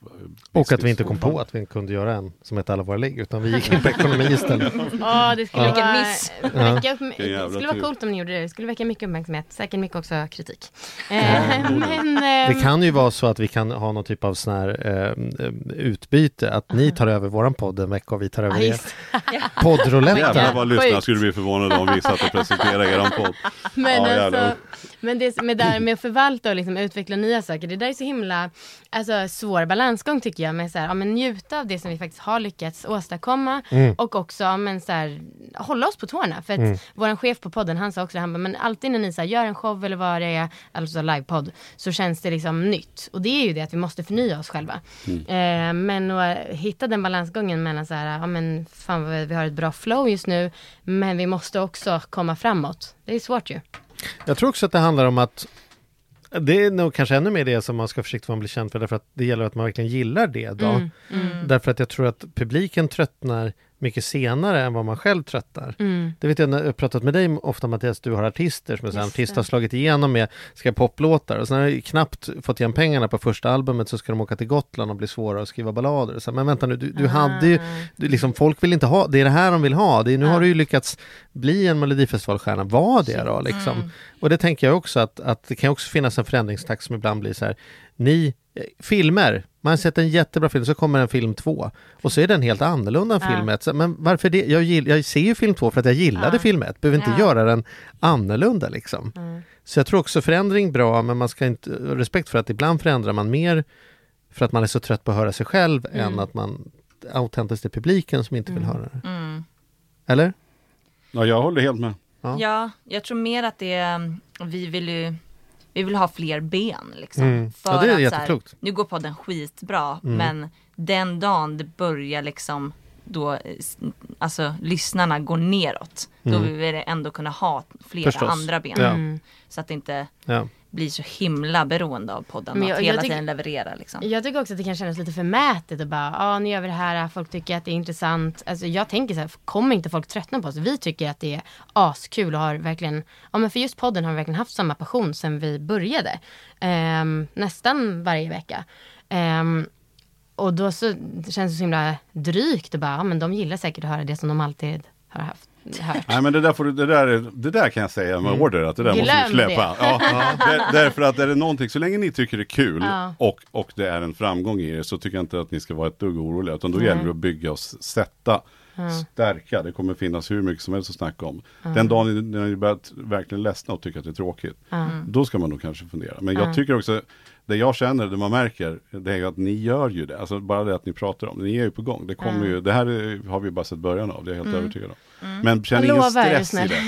Och att vi inte kom på att vi kunde göra en som hette Alla våra ligg, utan vi gick in på ekonomi istället. (laughs) Ja, det skulle Vilken vara, miss. väcka upp, det skulle vara coolt om ni gjorde det. Det skulle väcka mycket uppmärksamhet, säkert mycket också kritik. Eh, men, Det ehm, kan ju vara så att vi kan ha någon typ av sån här eh, utbyte, att ni tar över våran podd en vecka och vi tar över ja, er just, (laughs) Jävlar poddrouletten. vad lyssnarna skulle bli förvånade om vi satt och presenterade eran podd. men Ja, jävlar. alltså, men det med, där med att förvalta och liksom utveckla nya saker, det där är så himla alltså, svår balansgång tycker jag. Med så här, ja, men njuta av det som vi faktiskt har lyckats åstadkomma och också ja, men, så här, hålla oss på tårna. För att vår chef på podden, han sa också, han bara, men alltid när ni så här, gör en show eller vad det är, alltså livepodd, så känns det liksom nytt. Och det är ju det att vi måste förnya oss själva. Eh, men att hitta den balansgången mellan så här, ja men fan vi har ett bra flow just nu, men vi måste också komma framåt. Det är svårt ju. Jag tror också att det handlar om att det är nog kanske ännu mer det som man ska försiktigt vara bli känd för, därför att det gäller att man verkligen gillar det då. Mm, Därför att jag tror att publiken tröttnar mycket senare än vad man själv tröttnar. Mm. Det vet jag när jag har pratat med dig ofta Mattias, du har artister som artister det. har slagit igenom med ska poplåtar och sen har de knappt fått igen pengarna på första albumet så ska de åka till Gotland och bli svåra att skriva ballader. Så, men vänta nu, du, du hade ju, du, liksom, folk vill inte ha, det är det här de vill ha. Det är, nu har du ju lyckats bli en Melodifestivalstjärna, var det då liksom? Och det tänker jag också att, att det kan också finnas en förändringstakt som ibland blir så här, ni, eh, filmer, man har sett en jättebra film, så kommer en film två och så är den helt annorlunda än Ja. film ett. Men varför det? Jag, gill, jag ser ju film två för att jag gillade Ja. film ett, behöver inte Ja. göra den annorlunda liksom. Mm. Så jag tror också förändring bra, men man ska inte, respekt för att ibland förändrar man mer för att man är så trött på att höra sig själv än att man autentiskt är publiken som inte vill höra det. Mm. Eller? Ja, jag håller helt med. Ja. Ja, jag tror mer att det är, vi vill ju vi vill ha fler ben liksom. Mm. För Ja, det är att, så jätteklokt. nu går podden skitbra, Mm. men den dagen det börjar liksom då, eh, alltså lyssnarna går neråt, då Mm. vill vi ändå kunna ha flera Förstås. andra ben. Ja. Mm. Så att det inte Ja. blir så himla beroende av podden Men att jag- jag hela tycker- tiden leverera liksom. Jag tycker också att det kan kännas lite förmätet att bara, ja nu gör vi det här, folk tycker att det är intressant. Alltså jag tänker så här, kommer inte folk tröttna på oss? Vi tycker att det är askul och har verkligen, ja men för just podden har vi verkligen haft samma passion sedan vi började. Ehm, nästan varje vecka. Ehm, och då så det känns det så himla drygt att bara, ja men de gillar säkert att höra det som de alltid har haft, hört. Nej men det där, får du, det, där, är- det där kan jag säga med order att det där måste Glöm du släppa. Ja, (laughs) där, därför att är det någonting, så länge ni tycker det är kul Ja. och, och det är en framgång i det så tycker jag inte att ni ska vara ett dugg oroliga. Utan då Nej. gäller det att bygga och sätta, stärka. Det kommer finnas hur mycket som helst att snacka om. Den dagen ni- när ni börjat verkligen ledsna och tycker att det är tråkigt. Då ska man nog kanske fundera. Men jag tycker också, det jag känner, det man märker, det är ju att ni gör ju det. Alltså bara det att ni pratar om det. Ni är ju på gång. Det kommer ju, det här är, har vi bara sett början av, det är jag helt övertygad om. Men känn ingen stress i det.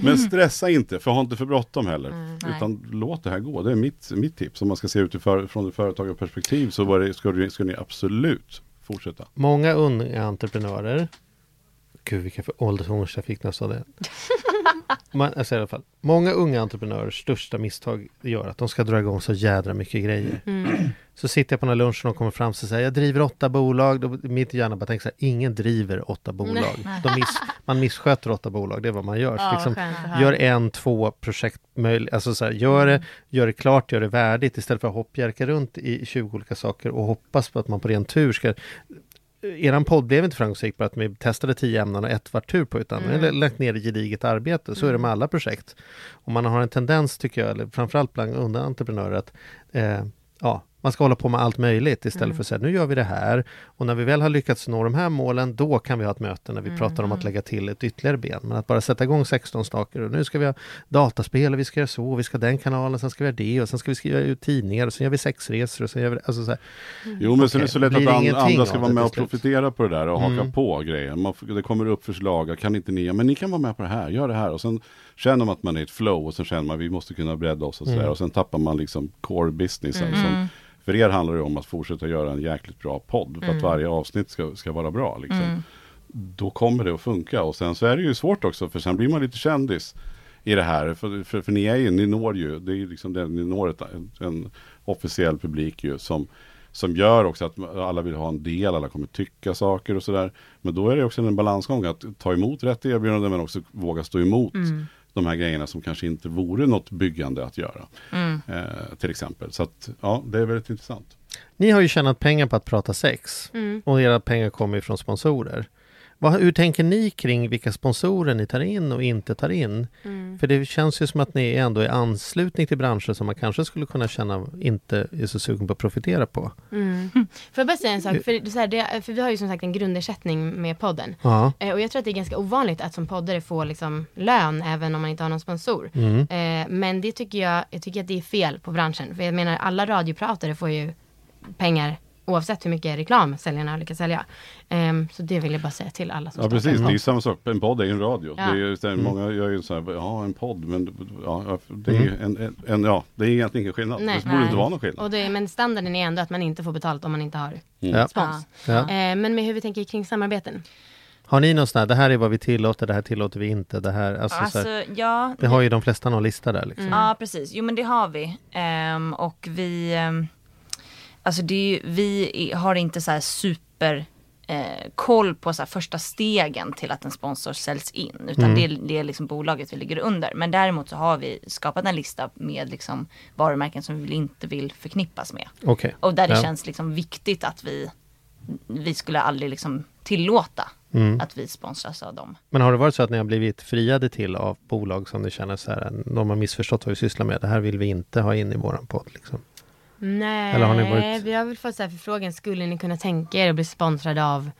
(laughs) Men stressa inte, för ha inte för bråttom heller. nej. Utan låt det här gå. Det är mitt, mitt tips. Om man ska se utifrån från ett företagarperspektiv så var det, ska, du, ska ni absolut fortsätta. Många unga entreprenörer Gud vilken för åldersångest jag fick när jag sa det. (laughs) man, alltså i alla fall, många unga entreprenörers största misstag gör att de ska dra igång så jädra mycket grejer. Mm. (clears throat) Så sitter jag på den här lunchen och kommer fram och säger jag driver åtta bolag. Då mitt i hjärnan bara tänker så här, ingen driver åtta bolag. Miss, man missköter åtta bolag, det är vad man gör. Ja, liksom, gör en, två projekt möjligt. Alltså så här, gör, det, gör det klart, gör det värdigt istället för att hoppjerka runt i 20 olika saker och hoppas på att man på ren tur ska Eran podd blev inte framgångsrik bara att vi testade tio ämnen och ett var tur på utan mm. Mm. lagt ner gediget arbete. Så är det med alla projekt. Och man har en tendens tycker jag, eller framförallt bland unga entreprenörer att eh, ja, man ska hålla på med allt möjligt istället Mm. för att säga nu gör vi det här och när vi väl har lyckats nå de här målen då kan vi ha ett möte när vi Mm. pratar om att lägga till ett ytterligare ben. Men att bara sätta igång 16 saker och nu ska vi ha dataspel och vi ska göra så och vi ska ha den kanalen, sen ska vi göra det och sen ska vi skriva ut tidningar och sen gör vi sexresor och sen gör vi alltså så här. Jo men sen är det så lätt Blir att andra ska vara med och profitera på det där och haka Mm. på grejer. Man, får- det kommer upp förslag, kan inte ni, ja, men ni kan vara med på det här, gör det här. Och sen känner man att man är i ett flow och sen känner man att vi måste kunna bredda oss och sådär. Mm. Och sen tappar man liksom core businessen. Mm. Som, för er handlar det om att fortsätta göra en jäkligt bra podd. För att Mm. varje avsnitt ska, ska vara bra. Liksom. Mm. Då kommer det att funka. Och sen så är det ju svårt också, för sen blir man lite kändis i det här. För, för, för ni är ju, ni når ju, det är liksom det, ni når ett, en, en officiell publik ju som som gör också att alla vill ha en del, alla kommer tycka saker och sådär. Men då är det också en balansgång att ta emot rätt erbjudanden men också våga stå emot Mm. De här grejerna som kanske inte vore något byggande att göra. Mm. Eh, till exempel. Så att ja, det är väldigt intressant. Ni har ju tjänat pengar på att prata sex Mm. och era pengar kommer ju från sponsorer. Vad, hur tänker ni kring vilka sponsorer ni tar in och inte tar in? Mm. För det känns ju som att ni ändå är anslutning till branscher som man kanske skulle kunna känna inte är så sugen på att profitera på. Mm. Får jag bara säga en sak? För, det, är så här, det, för vi har ju som sagt en grundersättning med podden. Ja. Eh, och jag tror att det är ganska ovanligt att som poddare få liksom lön även om man inte har någon sponsor. Mm. Eh, men det tycker jag, jag tycker att det är fel på branschen. För jag menar alla radiopratare får ju pengar oavsett hur mycket reklam säljarna lyckas sälja. Ehm, så det vill jag bara säga till alla som Ja precis, det är podd. samma sak. En podd är ju en radio. Ja. Det är så här, Mm. Många gör ju så här, ja en podd, men ja, det är ju en, en, en, ja, det är egentligen ingen skillnad. Nej. det borde Nej. inte vara någon skillnad. Och det, men standarden är ändå att man inte får betalt om man inte har Mm. Spons. Ja. Eh, men med hur vi tänker kring samarbeten. Har ni någon sån här, det här är vad vi tillåter, det här tillåter vi inte, det här, alltså, så här, Alltså, ja. det har ju de flesta någon lista där liksom. Mm. Ja precis, jo men det har vi. Ehm, och vi, ehm, alltså det är vi har inte så här super eh, koll på så första stegen till att en sponsor säljs in. Utan Mm. det, är- det är liksom bolaget vi ligger under. Men däremot så har vi skapat en lista med liksom varumärken som vi inte vill förknippas med. Okej. Och där det Ja. känns liksom viktigt att vi, vi skulle aldrig liksom tillåta Mm. att vi sponsras av dem. Men har det varit så att ni har blivit friade till av bolag som ni känner så här, de har missförstått vad vi sysslar med, det här vill vi inte ha in i våran podd liksom? Nej, Eller har ni varit- vi har väl fått så här förfrågan, skulle ni kunna tänka er att bli sponsrade av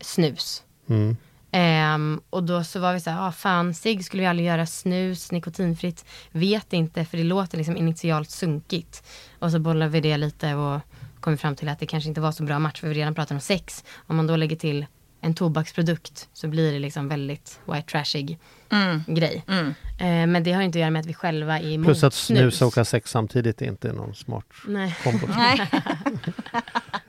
snus? Mm. Ehm, och då så var vi så här, ah, fan, cigg skulle vi aldrig göra, snus, nikotinfritt, vet inte för det låter liksom initialt sunkigt. Och så bollade vi det lite och kom fram till att det kanske inte var så bra match för vi redan pratade om sex. Om man då lägger till en tobaksprodukt så blir det liksom väldigt white trashig Mm. grej. Mm. Eh, men det har ju inte att göra med att vi själva är emot Plus att snus. och åka sex samtidigt är inte någon smart Nej. kombo. (laughs) Nej. (laughs)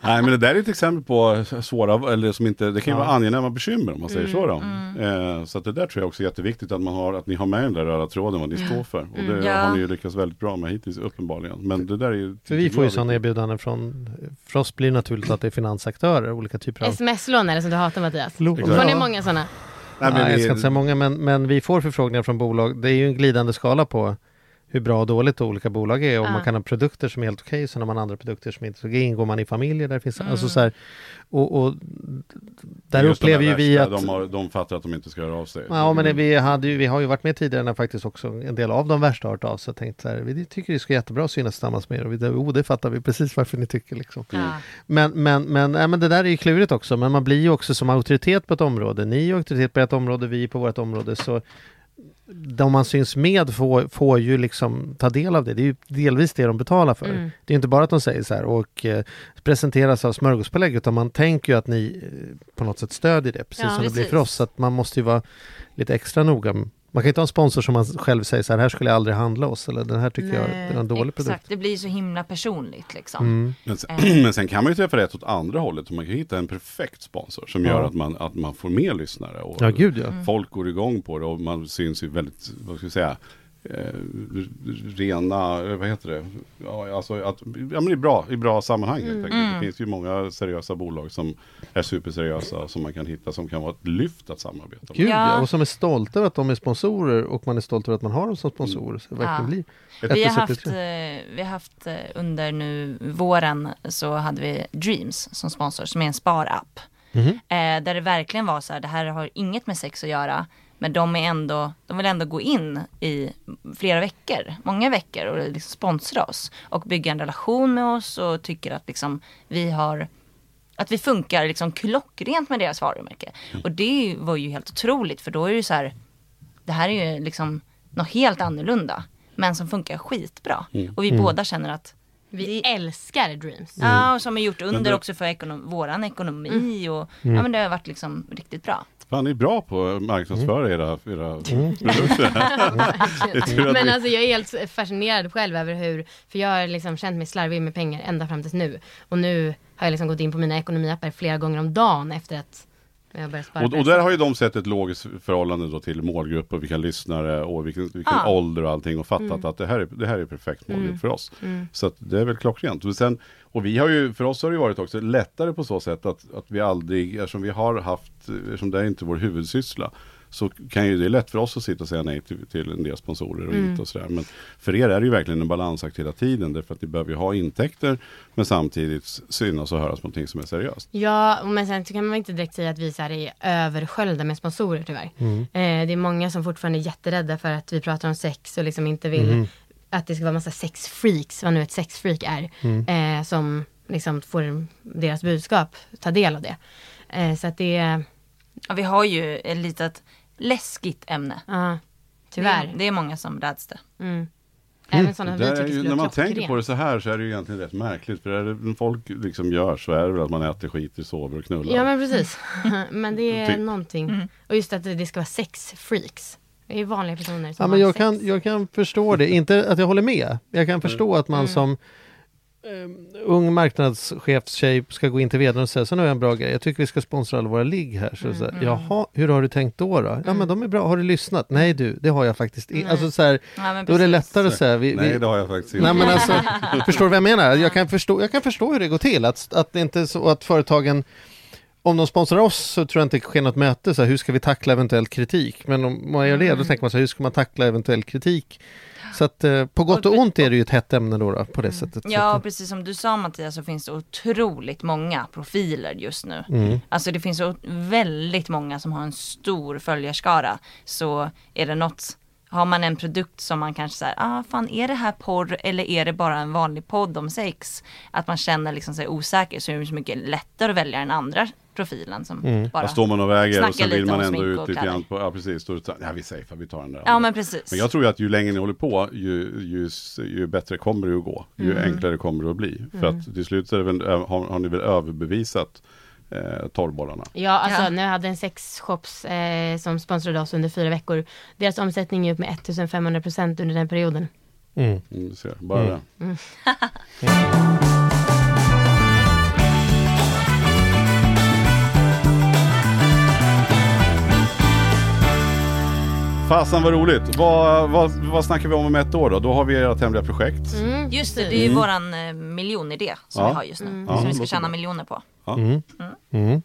Nej men det där är ett exempel på svåra, eller som inte, det kan ju Ja. vara angenäma bekymmer om man säger Mm, så då. mm. Eh, så att det där tror jag också är jätteviktigt att man har, att ni har med den där röda tråden vad ni står för. Och det Mm. Ja. har ni ju lyckats väldigt bra med hittills uppenbarligen. Men det där är ju... För vi får ju sådana erbjudanden från, för oss blir det naturligt att det är finansaktörer, olika typer av Sms-lån är det som du hatar Mattias. Lån. Får Ja. ni många sådana? Nej, men Nej, jag ska inte säga många, men, men vi får förfrågningar från bolag. Det är ju en glidande skala på hur bra och dåligt olika bolag är. Och Ja. man kan ha produkter som är helt okej, sen har man andra produkter som inte är så okej. Ingår man i familjer där det finns, Mm. alltså så här, och, och där upplever ju vi värsta, att De, har, de fattar att de inte ska höra av sig. Ja men det, vi, hade ju, vi har ju varit med tidigare när faktiskt också en del av de värsta har hört av sig och tänkt så här, vi tycker det ska jättebra att synas tillsammans med er och vi, oh, det fattar vi precis varför ni tycker liksom. Mm. Men, men, men, nej, men det där är ju klurigt också, men man blir ju också som auktoritet på ett område. Ni är auktoritet på ett område, vi på vårt område, så de man syns med får, får ju liksom ta del av det. Det är ju delvis det de betalar för. Mm. Det är inte bara att de säger så här och eh, presenteras av smörgåspålägg, utan man tänker ju att ni eh, på något sätt stödjer det, precis Ja, som det blir precis. för oss. Så att man måste ju vara lite extra noga Man kan inte ha en sponsor som man själv säger så här, här skulle jag aldrig handla oss eller den här tycker jag Nej, är en dålig Exakt, produkt. det blir så himla personligt liksom. Mm. Men sen, (clears throat) men sen kan man ju träffa rätt åt andra hållet. och Man kan hitta en perfekt sponsor som gör Ja. att man, att man får mer lyssnare. Och Ja, gud ja. Folk går igång på det och man syns i väldigt, vad ska vi säga, eh, rena, eh, vad heter det? Ja, alltså att, ja men i bra, i bra sammanhang. Mm. Det finns ju många seriösa bolag som är superseriösa som man kan hitta som kan vara ett lyft att samarbeta med. Gud ja. Och som är stolta över att de är sponsorer och man är stolt över att man har dem som sponsorer. Så det verkligen Ja. blir Vi har, haft, eh, vi har haft eh, under nu våren så hade vi Dreams som sponsor som är en sparapp. Mhm. Eh, där det verkligen var så här, det här har inget med sex att göra. Men de, är ändå, de vill ändå gå in i flera veckor, många veckor och liksom sponsra oss. Och bygga en relation med oss och tycker att liksom vi har att vi funkar liksom klockrent med deras varumärke. Och det var ju helt otroligt för då är det ju så här, det här är ju liksom något helt annorlunda. Men som funkar skitbra. Och vi båda känner att Vi älskar Dreams. Ja, och som är gjort under det- också för ekonom- våran ekonomi och ja men det har varit liksom riktigt bra. Fan, ni är bra på att marknadsföra era, era produkter. (laughs) Jag tror att Men alltså jag är helt fascinerad själv över hur, för jag har liksom känt mig slarvig med pengar ända fram tills nu. Och nu har jag liksom gått in på mina ekonomiappar flera gånger om dagen efter att. Och, och där har ju de sett ett logiskt förhållande då till målgrupp och vilka lyssnare och vilken, vilken Ja. ålder och allting och fattat Mm. att det här är, det här är perfekt målgrupp för oss. Så att det är väl klockrent. Och, sen, och vi har ju, för oss har det varit också lättare på så sätt att, att vi aldrig, eftersom vi har haft, eftersom det är inte vår huvudsyssla, så kan ju det är lätt för oss att sitta och säga nej till, till en del sponsorer och Mm. hit och sådär. Men för er är det ju verkligen en balansakt hela tiden därför att ni behöver ju ha intäkter men samtidigt synas och höras på någonting som är seriöst. Ja, men sen så kan man inte direkt säga att vi så här är översköljda med sponsorer tyvärr. Mm. Eh, det är många som fortfarande är jätterädda för att vi pratar om sex och liksom inte vill Mm. att det ska vara massa sexfreaks, vad nu ett sexfreak är, Mm. eh, som liksom får deras budskap ta del av det. Eh, så att det är, Ja, vi har ju ett litet läskigt ämne. ja, Det tyvärr. är, det är många som räds det. Mm. Även sådana vi Det tycker ju, när man tänker på det så här så är det ju egentligen rätt märkligt. För är det när folk liksom gör så är det väl att man äter, skiter, sover och knullar. Ja men precis. (laughs) men det är Ty- någonting. Och just att det det ska vara sexfreaks. Det är vanliga personer som Ja, men har jag, sex. kan, jag kan förstå det, inte att jag håller med. Jag kan förstå att man Mm. som eh, ung marknadschefstjej ska gå in till vdn och säga så nu har jag en bra grej, jag tycker vi ska sponsra alla våra ligg här. Så, så här, Mm. Jaha, hur har du tänkt då? då? Ja men de är bra, har du lyssnat? Nej du, det har jag faktiskt inte. Alltså så här, Ja, då är det lättare att säga. Vi, Nej vi, det har jag faktiskt inte. Nej men alltså, (laughs) förstår du vad jag menar? Jag kan förstå, jag kan förstå hur det går till. Att, att det inte är så att företagen om de sponsrar oss så tror jag inte det sker något möte, så här, hur ska vi tackla eventuell kritik? Men om man gör det, då tänker man så här, hur ska man tackla eventuell kritik? Så att eh, på gott och ont är det ju ett hett ämne då, då på det sättet. Så Ja, att, precis som du sa Mattias så finns det otroligt många profiler just nu. Mm. Alltså det finns väldigt många som har en stor följarskara. Så är det något, har man en produkt som man kanske säger, ah fan är det här porr eller är det bara en vanlig podd om sex? Att man känner liksom sig osäker så är det så mycket lättare att välja den andra profilen som Mm. bara Där står man och väger och sen vill lite man ändå ut lite kläder. grann på, ja precis, då, ja vi säger för vi tar den där. Ja men precis. Men jag tror ju att ju längre ni håller på, ju, ju, ju bättre kommer det att gå. Ju Mm. enklare kommer det att bli. För att till slut väl, har, har ni väl överbevisat eh, torrbollarna. Ja, alltså Ja. nu hade en sexshops eh, som sponsrade oss under fyra veckor. Deras omsättning är upp med 1500 procent under den perioden. mm. Mm, ser, bara Mm. det. Fasen vad roligt. Vad, vad, vad snackar vi om om ett år då? Då har vi ert hemliga projekt. Mm. Just det, det är ju våran eh, miljonidé som Ja. vi har just nu. Ja, som vi ska tjäna bra. miljoner på. Mm. Mm.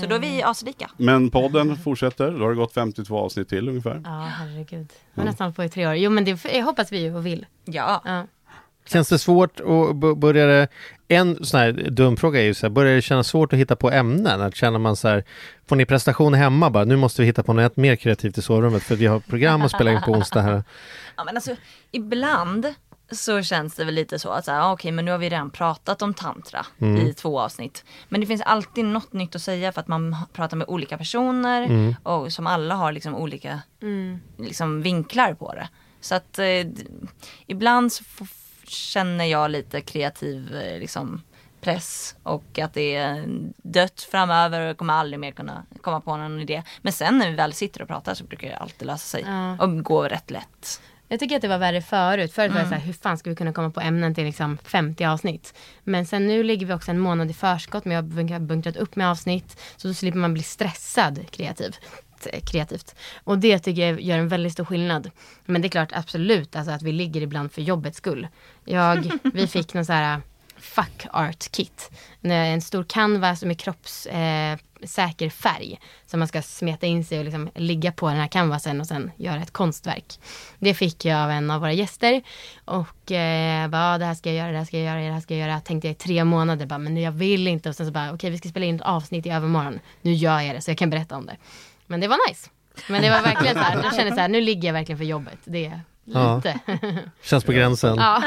Så då är vi aslika. Men podden fortsätter. Då har det gått 52 avsnitt till ungefär. Ja, herregud. Jag har nästan på i tre år. Jo, men det jag hoppas vi ju och vill. Ja. Ja. Känns det svårt att börja det, en sån här dum fråga är ju så här, börjar det kännas svårt att hitta på ämnen? Att känner man så här, får ni prestation hemma bara, nu måste vi hitta på något mer kreativt i sovrummet för vi har program att spela in på onsdag här. (laughs) Ja men alltså ibland så känns det väl lite så att så här, ah, okej men nu har vi redan pratat om tantra Mm. i två avsnitt. Men det finns alltid något nytt att säga för att man pratar med olika personer Mm. och som alla har liksom olika Mm. liksom, vinklar på det. Så att eh, ibland så känner jag lite kreativ eh, liksom, press och att det är dött framöver och jag kommer aldrig mer kunna komma på någon idé. Men sen när vi väl sitter och pratar så brukar det alltid lösa sig Ja. och gå rätt lätt. Jag tycker att det var värre förut. Förut var det så här, hur fan ska vi kunna komma på ämnen till liksom 50 avsnitt? Men sen nu ligger vi också en månad i förskott, men jag har bunk- bunkrat upp med avsnitt. Så då slipper man bli stressad kreativ, kreativt. Och det tycker jag gör en väldigt stor skillnad. Men det är klart, absolut, alltså att vi ligger ibland för jobbets skull. Jag, vi fick någon så här äh, fuck art kit. En stor canvas med kroppssäker äh, eh, färg. Som man ska smeta in sig och liksom ligga på den här canvasen och sen göra ett konstverk. Det fick jag av en av våra gäster. Och eh, bara, det här ska jag göra, det här ska jag göra, det här ska jag göra. Tänkte jag i tre månader, bara, men jag vill inte. Och sen så bara, okej vi ska spela in ett avsnitt i övermorgon. Nu gör jag det så jag kan berätta om det. Men det var nice. Men det var verkligen så här, jag kände så här, nu ligger jag verkligen för jobbet. Det är Ja. lite. Känns på gränsen. Ja.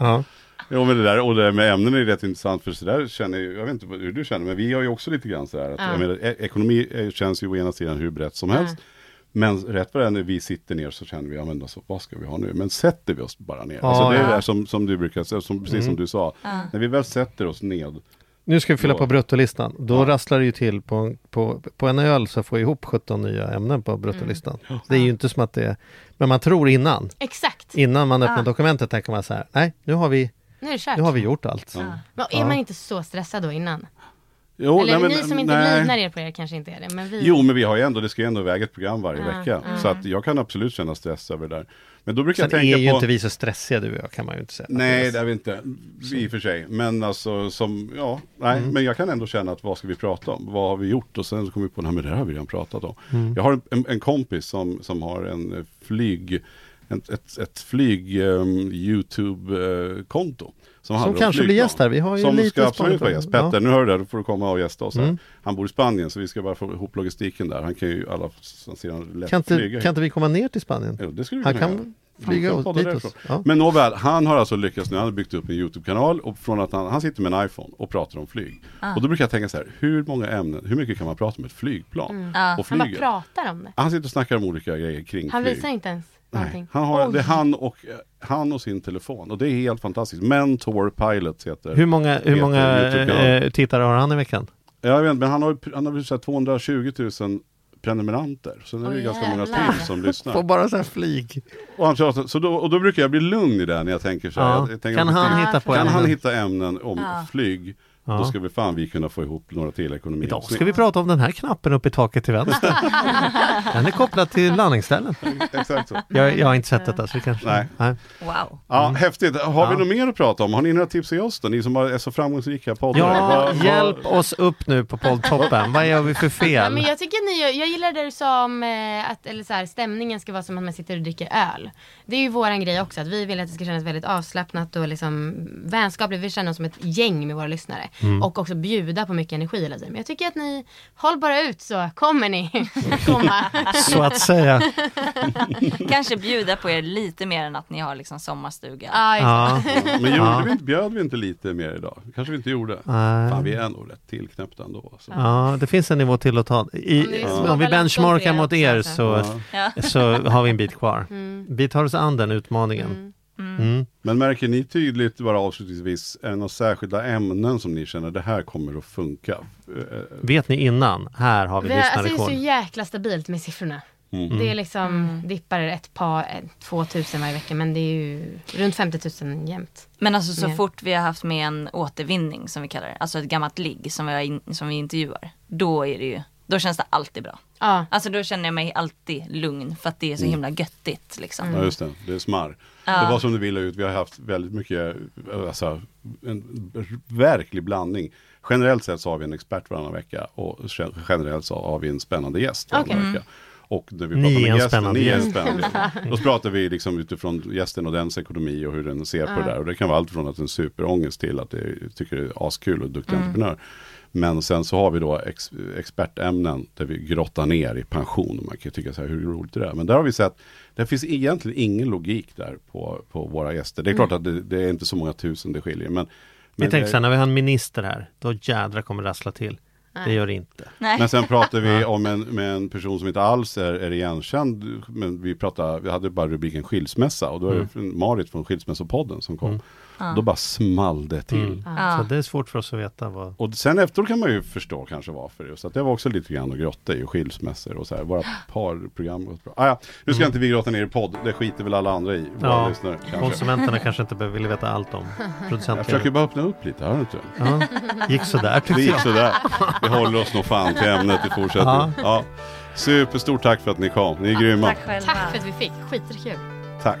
Ja. Jo men det där, och det där med ämnen är rätt intressant för sådär känner jag, jag vet inte hur du känner, men vi har ju också lite grann sådär att, Ja. jag menar, e- ekonomi eh, känns ju å ena sidan hur brett som helst. Men rätt vad det är när vi sitter ner så känner vi, ja men alltså, vad ska vi ha nu? Men sätter vi oss bara ner? Ja, alltså det är ja. det där som, som du brukar säga, som, precis som du sa. När vi väl sätter oss ned, Nu ska vi fylla Då- på bruttolistan. Då Ja. rasslar det ju till på, på, på en öl så får jag ihop 17 nya ämnen på bruttolistan. Det är ju inte som att det är... Men man tror innan. Exakt. Innan man öppnar Ja. dokumentet tänker man så här, nej nu har vi, Nu är det kört. nu har vi gjort allt. Men är man inte så stressad då innan? Jo, Eller nej, ni men- som inte nej. livnär er på er kanske inte är det. Men vi... Jo, men vi har ju ändå, det ska ju ändå väga ett program varje Ja, vecka. ja. Så att jag kan absolut känna stress över det där. Men då brukar Sen jag tänka är ju på... inte vi så stressiga du och jag kan man ju inte säga. Nej, det är vi inte. I och för sig. Men alltså som, ja, nej, Mm. men jag kan ändå känna att vad ska vi prata om? Vad har vi gjort? Och sen så kommer vi på, nej men det här har vi redan pratat om. Mm. Jag har en, en kompis som, som har en eh, flyg, ett, ett, ett flyg um, YouTube-konto. Som, handlar om kanske blir gäst här. Vi har ju Som lite ska absolut vara gäst. Petter, Ja. nu hör du det, då får du komma och gästa oss här. Mm. Han bor i Spanien så vi ska bara få ihop logistiken där. Han kan ju alla sedan lätt Kan flyga inte, hit. kan inte vi komma ner till Spanien? Jo, det skulle vi Han kunna göra. kan flyga kan åt podda dit oss. Ja. Men nåväl, han har alltså lyckats nu, han har byggt upp en YouTube-kanal och från att han, han sitter med en iPhone och pratar om flyg. Ah. Och då brukar jag tänka så här, hur många ämnen, hur mycket kan man prata om ett flygplan? Och Mm. Han bara flyget? pratar om det. Han sitter och snackar om olika grejer kring Han flyg. visar inte ens någonting. han har, det är han och, han och sin telefon och det är helt fantastiskt. Mentor Pilot heter Hur många, hur heter många YouTube-kanalen. eh, tittare har han i veckan? Jag vet inte, men han har, han har väl så här 220 000 prenumeranter. Så det är Åh, ju ganska många till som lyssnar. På bara så här flyg. Och, han så då, och då brukar jag bli lugn i det när jag tänker så här. Ja. Jag tänker Kan han hitta på Kan ämnen? han hitta ämnen om Ja. flyg, Ja. då ska vi fan vi kunna få ihop några till ekonomi. Idag ska vi prata om den här knappen uppe i taket till vänster. (laughs) Den är kopplad till landningsställen. Exakt så. Jag, jag har inte sett detta så vi kanske... Nej. Wow. Ja, häftigt. Har vi Mm. Ja. något mer att prata om? Har ni några tips till oss då? Ni som är så framgångsrika poddare. Ja, Vad- vad- hjälp oss upp nu på poddtoppen. Vad gör vi för (laughs) fel? men jag tycker ni jag gillar det du sa om eh, att eller så här, stämningen ska vara som att man sitter och dricker öl. Det är ju våran grej också, att vi vill att det ska kännas väldigt avslappnat och liksom vänskapligt. Vi känner oss som ett gäng med våra lyssnare. Mm. Och också bjuda på mycket energi hela tiden. Men jag tycker att ni, håll bara ut så kommer ni (laughs) komma. Så att säga. (laughs) Kanske bjuda på er lite mer än att ni har liksom sommarstuga. Ja, exakt. Ja. (laughs) Men gjorde Ja. vi inte, bjöd vi inte lite mer idag? kanske vi inte gjorde. Nej. Fan, vi är nog rätt tillknäppta ändå. Alltså. Ja, det finns en nivå till att ta. I, är om vi benchmarkar mot er så, Ja. Ja. så har vi en bit kvar. Mm. Vi tar oss an den utmaningen. Mm. Men märker ni tydligt, bara avslutningsvis, är det några särskilda ämnen som ni känner det här kommer att funka? Eh, Vet ni innan? Här har vi Vi har, alltså, det är lyssnarrekord. så jäkla stabilt med siffrorna. Mm. Det är liksom dippar ett par, eh, 2000 varje vecka men det är ju runt 50 000 jämt. Men alltså så Ja. fort vi har haft med en återvinning som vi kallar det, alltså ett gammalt ligg som vi, har in, som vi intervjuar, då är det ju, då känns det alltid bra. Ja, Alltså då känner jag mig alltid lugn för att det är så himla göttigt liksom. Ja just det, det är smar. Det var som du ville ut, vi har haft väldigt mycket, alltså en verklig blandning. Generellt sett så har vi en expert varannan vecka och generellt så har vi en spännande gäst varannan Okej. vecka. Och när vi pratar med en gästen, spännande ni är en gäst. spännande gäst. (laughs) Då pratar vi liksom utifrån gästen och dens ekonomi och hur den ser på det där. Och det kan vara allt från att en superångest till att det tycker det är askul och duktig entreprenör. Men sen så har vi då ex, expertämnen där vi grottar ner i pension. Man kan ju tycka så här, hur roligt är det är? Men där har vi sett, det finns egentligen ingen logik där på, på våra gäster. Det är klart att det, det är inte så många tusen det skiljer. Men, Vi men, tänkte det- så här, när vi har en minister här, då jädra kommer rassla till. Det gör det inte. Nej. men sen pratar vi (laughs) om en, med en person som inte alls är, är igenkänd. Men vi, pratar, vi hade bara rubriken skilsmässa och då är det Marit från Skilsmässopodden som kom. Då bara small det till. Mm. Ja. Så det är svårt för oss att veta vad... Och sen efteråt kan man ju förstå kanske varför. Så att det var också lite grann att grotta i och skilsmässor och så här. Våra (gasps) parprogram gått bra. Ah, ja. Nu ska inte vi grotta ner i podd. Det skiter väl alla andra i. Ja, lyssnare, kanske. konsumenterna kanske inte behöver- vill veta allt om (laughs) Jag producentledet. försöker bara öppna upp lite, hör du inte? Ja, gick sådär Det tyckte gick jag. sådär. Vi håller oss nog fan till ämnet i fortsättningen. Ja. Superstort tack för att ni kom. Ni är grymma. Tack själva. Tack för att vi fick, skitkul. Tack.